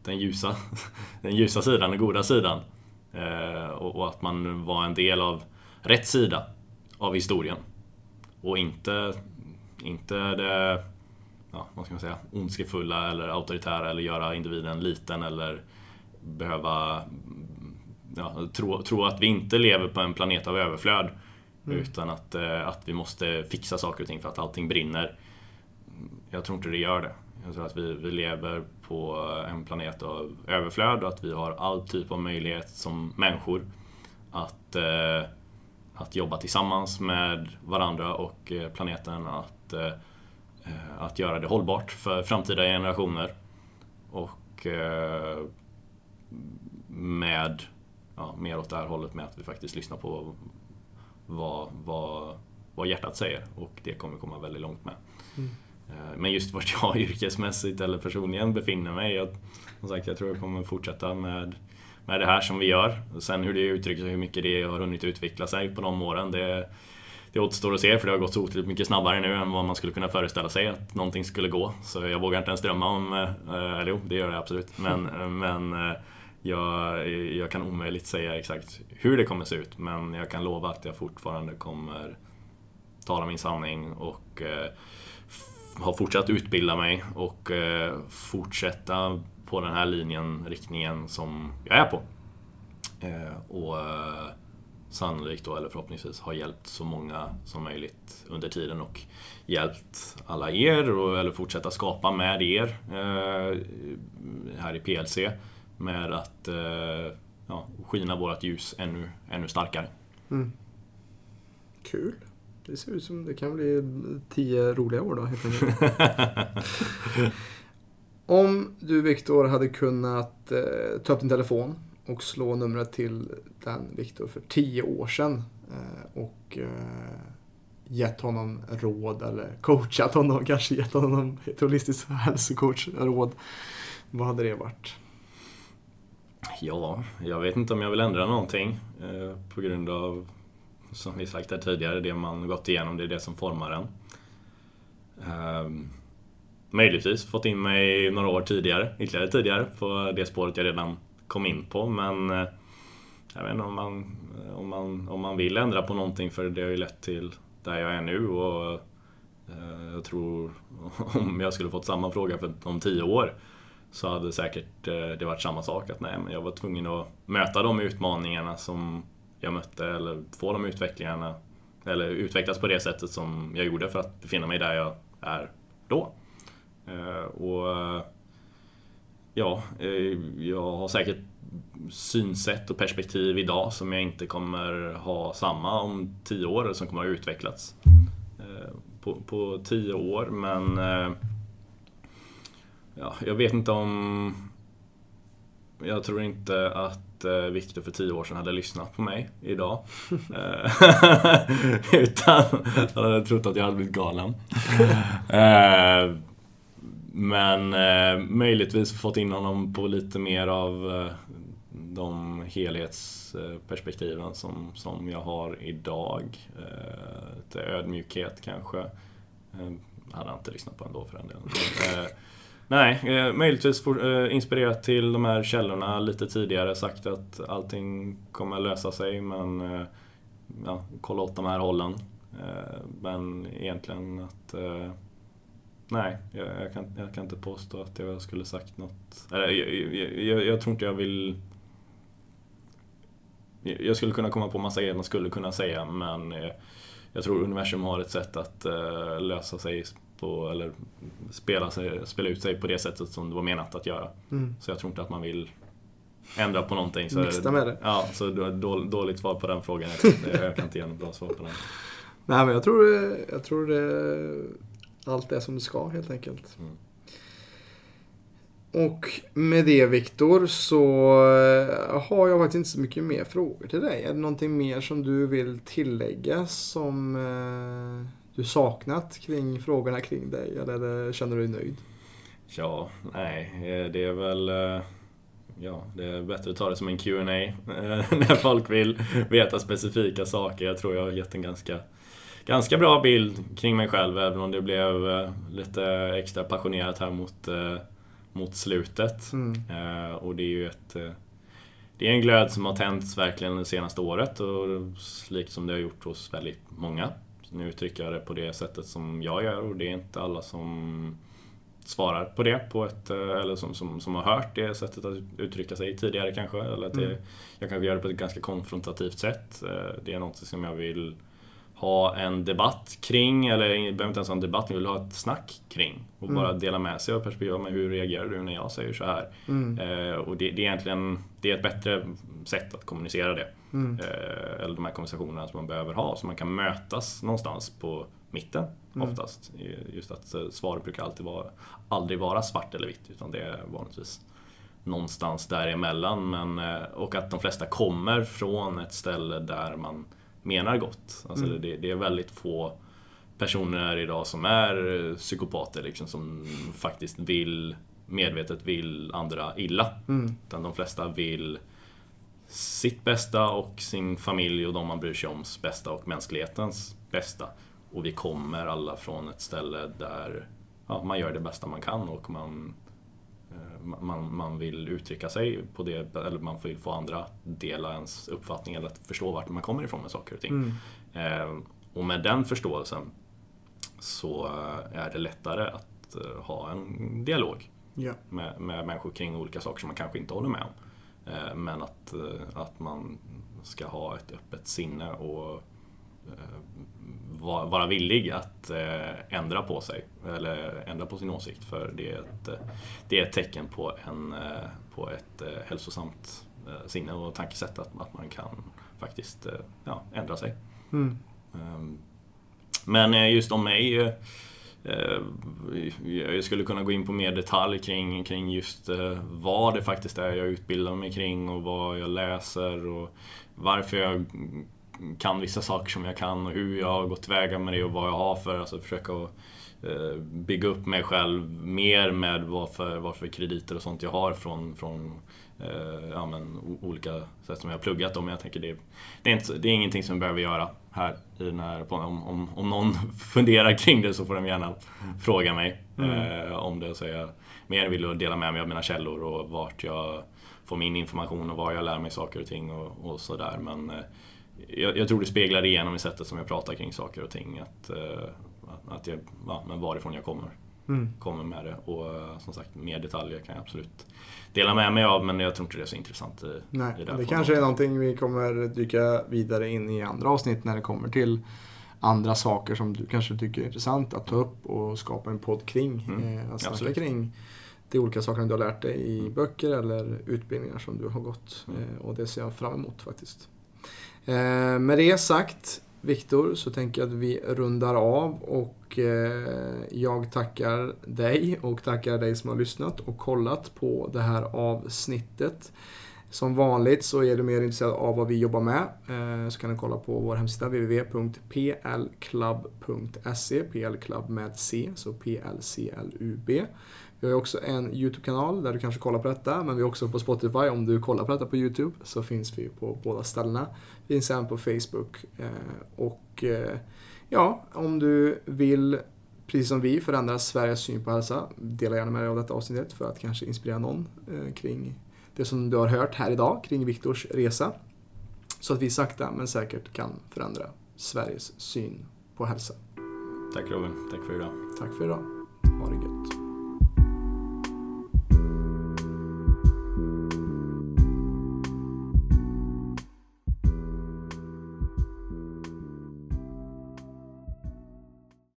den ljusa, den ljusa sidan, den goda sidan. Eh, och, att man var en del av rätt sida av historien. Och inte, inte det ja, vad ska man säga, ondskefulla eller auktoritära eller göra individen liten eller behöva ja, tro, tro att vi inte lever på en planet av överflöd. Mm. Utan att, eh, att vi måste fixa saker och ting för att allting brinner. Jag tror inte det gör det. Jag tror att vi, vi lever på en planet av överflöd och att vi har all typ av möjlighet som människor att, eh, att jobba tillsammans med varandra och eh, planeten. Att, eh, att göra det hållbart för framtida generationer. Och eh, med ja, mer åt det här hållet med att vi faktiskt lyssnar på vad, vad, vad hjärtat säger och det kommer vi komma väldigt långt med. Mm. Eh, men just vart jag yrkesmässigt eller personligen befinner mig, jag, som sagt, jag tror jag kommer fortsätta med, med det här som vi gör. Sen hur det uttrycker sig, hur mycket det har hunnit utveckla sig på de åren, det, det återstår att se för det har gått så otroligt mycket snabbare nu än vad man skulle kunna föreställa sig att någonting skulle gå. Så jag vågar inte ens drömma om, eh, eller jo, det gör jag absolut. Men, men eh, jag, jag kan omöjligt säga exakt hur det kommer se ut. Men jag kan lova att jag fortfarande kommer tala min sanning och har fortsatt utbilda mig och eh, fortsätta på den här linjen, riktningen som jag är på. Eh, och eh, sannolikt då, eller förhoppningsvis, har hjälpt så många som möjligt under tiden och hjälpt alla er, och, eller fortsätta skapa med er eh, här i PLC med att eh, ja, skina vårt ljus ännu, ännu starkare. Mm. Kul. Det ser ut som det kan bli tio roliga år då helt Om du Viktor hade kunnat eh, ta upp din telefon och slå numret till den Viktor för tio år sedan eh, och eh, gett honom råd eller coachat honom, kanske gett honom ett holistiskt hälsocoach-råd. Vad hade det varit? Ja, jag vet inte om jag vill ändra någonting eh, på grund av som vi sagt här tidigare, det man gått igenom, det är det som formar en. Um, möjligtvis fått in mig några år tidigare, ytterligare tidigare, på det spåret jag redan kom in på. Men eh, jag vet inte om man, eh, om, man, om man vill ändra på någonting för det har ju lett till där jag är nu. Och eh, jag tror om jag skulle fått samma fråga för om tio år så hade säkert det varit samma sak. Att nej, men jag var tvungen att möta de utmaningarna som jag mötte eller få de utvecklingarna eller utvecklas på det sättet som jag gjorde för att befinna mig där jag är då. Eh, och eh, ja, eh, jag har säkert synsätt och perspektiv idag som jag inte kommer ha samma om tio år, eller som kommer ha utvecklats på, på tio år. Men ja, jag vet inte om... Jag tror inte att att eh, Viktor för tio år sedan hade lyssnat på mig idag. Eh, utan han hade trott att jag hade blivit galen. Eh, men möjligtvis fått in honom på lite mer av de helhetsperspektiven som, som jag har idag. Lite ödmjukhet kanske. hade han inte lyssnat på ändå för den delen. Nej, eh, möjligtvis for, eh, inspirerat till de här källorna lite tidigare. Sagt att allting kommer lösa sig men eh, ja, kolla åt de här hållen. Eh, men egentligen att eh, Nej, jag, jag, kan, jag kan inte påstå att jag skulle sagt något. Eller, jag, jag, jag, tror inte jag vill... Jag skulle kunna komma på massa grejer man skulle kunna säga men eh, jag tror universum har ett sätt att eh, lösa sig på, eller spela, sig, spela ut sig på det sättet som det var menat att göra. Mm. Så jag tror inte att man vill ändra på någonting. Så Mixta med det. Ja, så dåligt svar på den frågan. Jag kan inte ge något bra svar på den. Nej, men jag tror, jag tror det, allt är som det ska helt enkelt. Mm. Och med det Viktor så eh, har jag faktiskt inte så mycket mer frågor till dig. Är det någonting mer som du vill tillägga som eh, du saknat kring frågorna kring dig? Eller känner du dig nöjd? Ja, nej, eh, det är väl... eh, Ja, det är bättre att ta det som en Q&A eh, när folk vill veta specifika saker. Jag tror jag har gett en ganska, ganska bra bild kring mig själv, även om det blev lite extra passionerat här mot, mot slutet. Mm. Och det är ju ett... Det är en glöd som har tänts verkligen det senaste året och likt som det har gjort hos väldigt många. Nu uttrycker jag det på det sättet som jag gör och det är inte alla som svarar på det på ett, eh, eller som, som, som har hört det sättet att uttrycka sig tidigare kanske. Eller att det, Mm. Jag kanske gör det på ett ganska konfrontativt sätt. Eh, Det är något som jag vill ha en debatt kring, eller behöver inte ens ha en debatt, jag vill ha ett snack kring. Och Mm. bara dela med sig av perspektiv, men hur reagerar du när jag säger så här? Mm. Eh, och det, det är egentligen det är ett bättre sätt att kommunicera det. Mm. Eh, eller de här konversationerna som man behöver ha, så man kan mötas någonstans på mitten Mm. oftast. Just att eh, svaret brukar alltid vara, aldrig vara svart eller vitt, utan det är vanligtvis någonstans däremellan. Men, eh, och att de flesta kommer från ett ställe där man menar gott. Alltså Mm. det, det är väldigt få personer idag som är psykopater, liksom, som faktiskt vill medvetet vill andra illa. Mm. Utan de flesta vill sitt bästa och sin familj och de man bryr sig oms bästa och mänsklighetens bästa. Och vi kommer alla från ett ställe där ja, man gör det bästa man kan och man, eh, man, man vill uttrycka sig på det, eller man vill få andra att dela ens uppfattning eller att förstå vart man kommer ifrån med saker och ting. Mm. Eh, och med den förståelsen så eh, är det lättare att ha en dialog Ja. med, med människor kring olika saker som man kanske inte håller med om. Eh, Men att, eh, att man ska ha ett öppet sinne och eh, va- vara villig att ändra på sig eller ändra på sin åsikt för det är ett, det är ett tecken på, en, på ett hälsosamt sinne och tankesätt att, att man kan faktiskt ja, ändra sig. Mm. Ehm, Men just om mig, Eh, jag skulle kunna gå in på mer detalj kring, kring just eh, vad det faktiskt är jag utbildar mig kring och vad jag läser och varför jag kan vissa saker som jag kan och hur jag har gått tillväga med det och vad jag har för, alltså försöka att eh, bygga upp mig själv mer med vad för, vad för krediter och sånt jag har från, från eh, ja, men, olika sätt som jag har pluggat om. Jag tänker det, det, är inte, det är ingenting som vi behöver göra här i den här om, om, om någon funderar kring det så får de gärna fråga mig eh, om det. Så jag mer vill att dela med mig av mina källor och vart jag får min information och var jag lär mig saker och ting och, och sådär. Men eh, jag, jag tror det speglar igenom i sättet som jag pratar kring saker och ting. Att, eh, att- att jag, ja, men varifrån jag kommer Mm. kommer med det. Och eh, som sagt, mer detaljer kan jag absolut dela med mig av men jag tror inte det är så intressant i, Nej, i det, här kanske är någonting vi kommer dyka vidare in i andra avsnitt när det kommer till andra saker som du kanske tycker är intressant att ta upp och skapa en podd kring. Mm, Eh, att snacka absolut. kring de olika sakerna du har lärt dig i böcker eller utbildningar som du har gått. Mm. Eh, och det ser jag fram emot faktiskt. Eh, med det sagt, Viktor, så tänker jag att vi rundar av och eh, jag tackar dig och tackar dig som har lyssnat och kollat på det här avsnittet. Som vanligt så är du mer intresserad av vad vi jobbar med eh, så kan du kolla på vår hemsida www.plclub.se PL plclub med C, så PLCLUB. Vi har också en YouTube-kanal där du kanske kollar på detta, men vi är också på Spotify. Om du kollar på detta på YouTube så finns vi på båda ställena. Vi finns även på Facebook. eh, Och eh, ja, om du vill, precis som vi, förändra Sveriges syn på hälsa, dela gärna med dig av detta avsnittet för att kanske inspirera någon eh, kring det som du har hört här idag, kring Viktors resa. Så att vi sakta men säkert kan förändra Sveriges syn på hälsa. Tack Robin, tack för idag. Tack för idag. Ha det gött.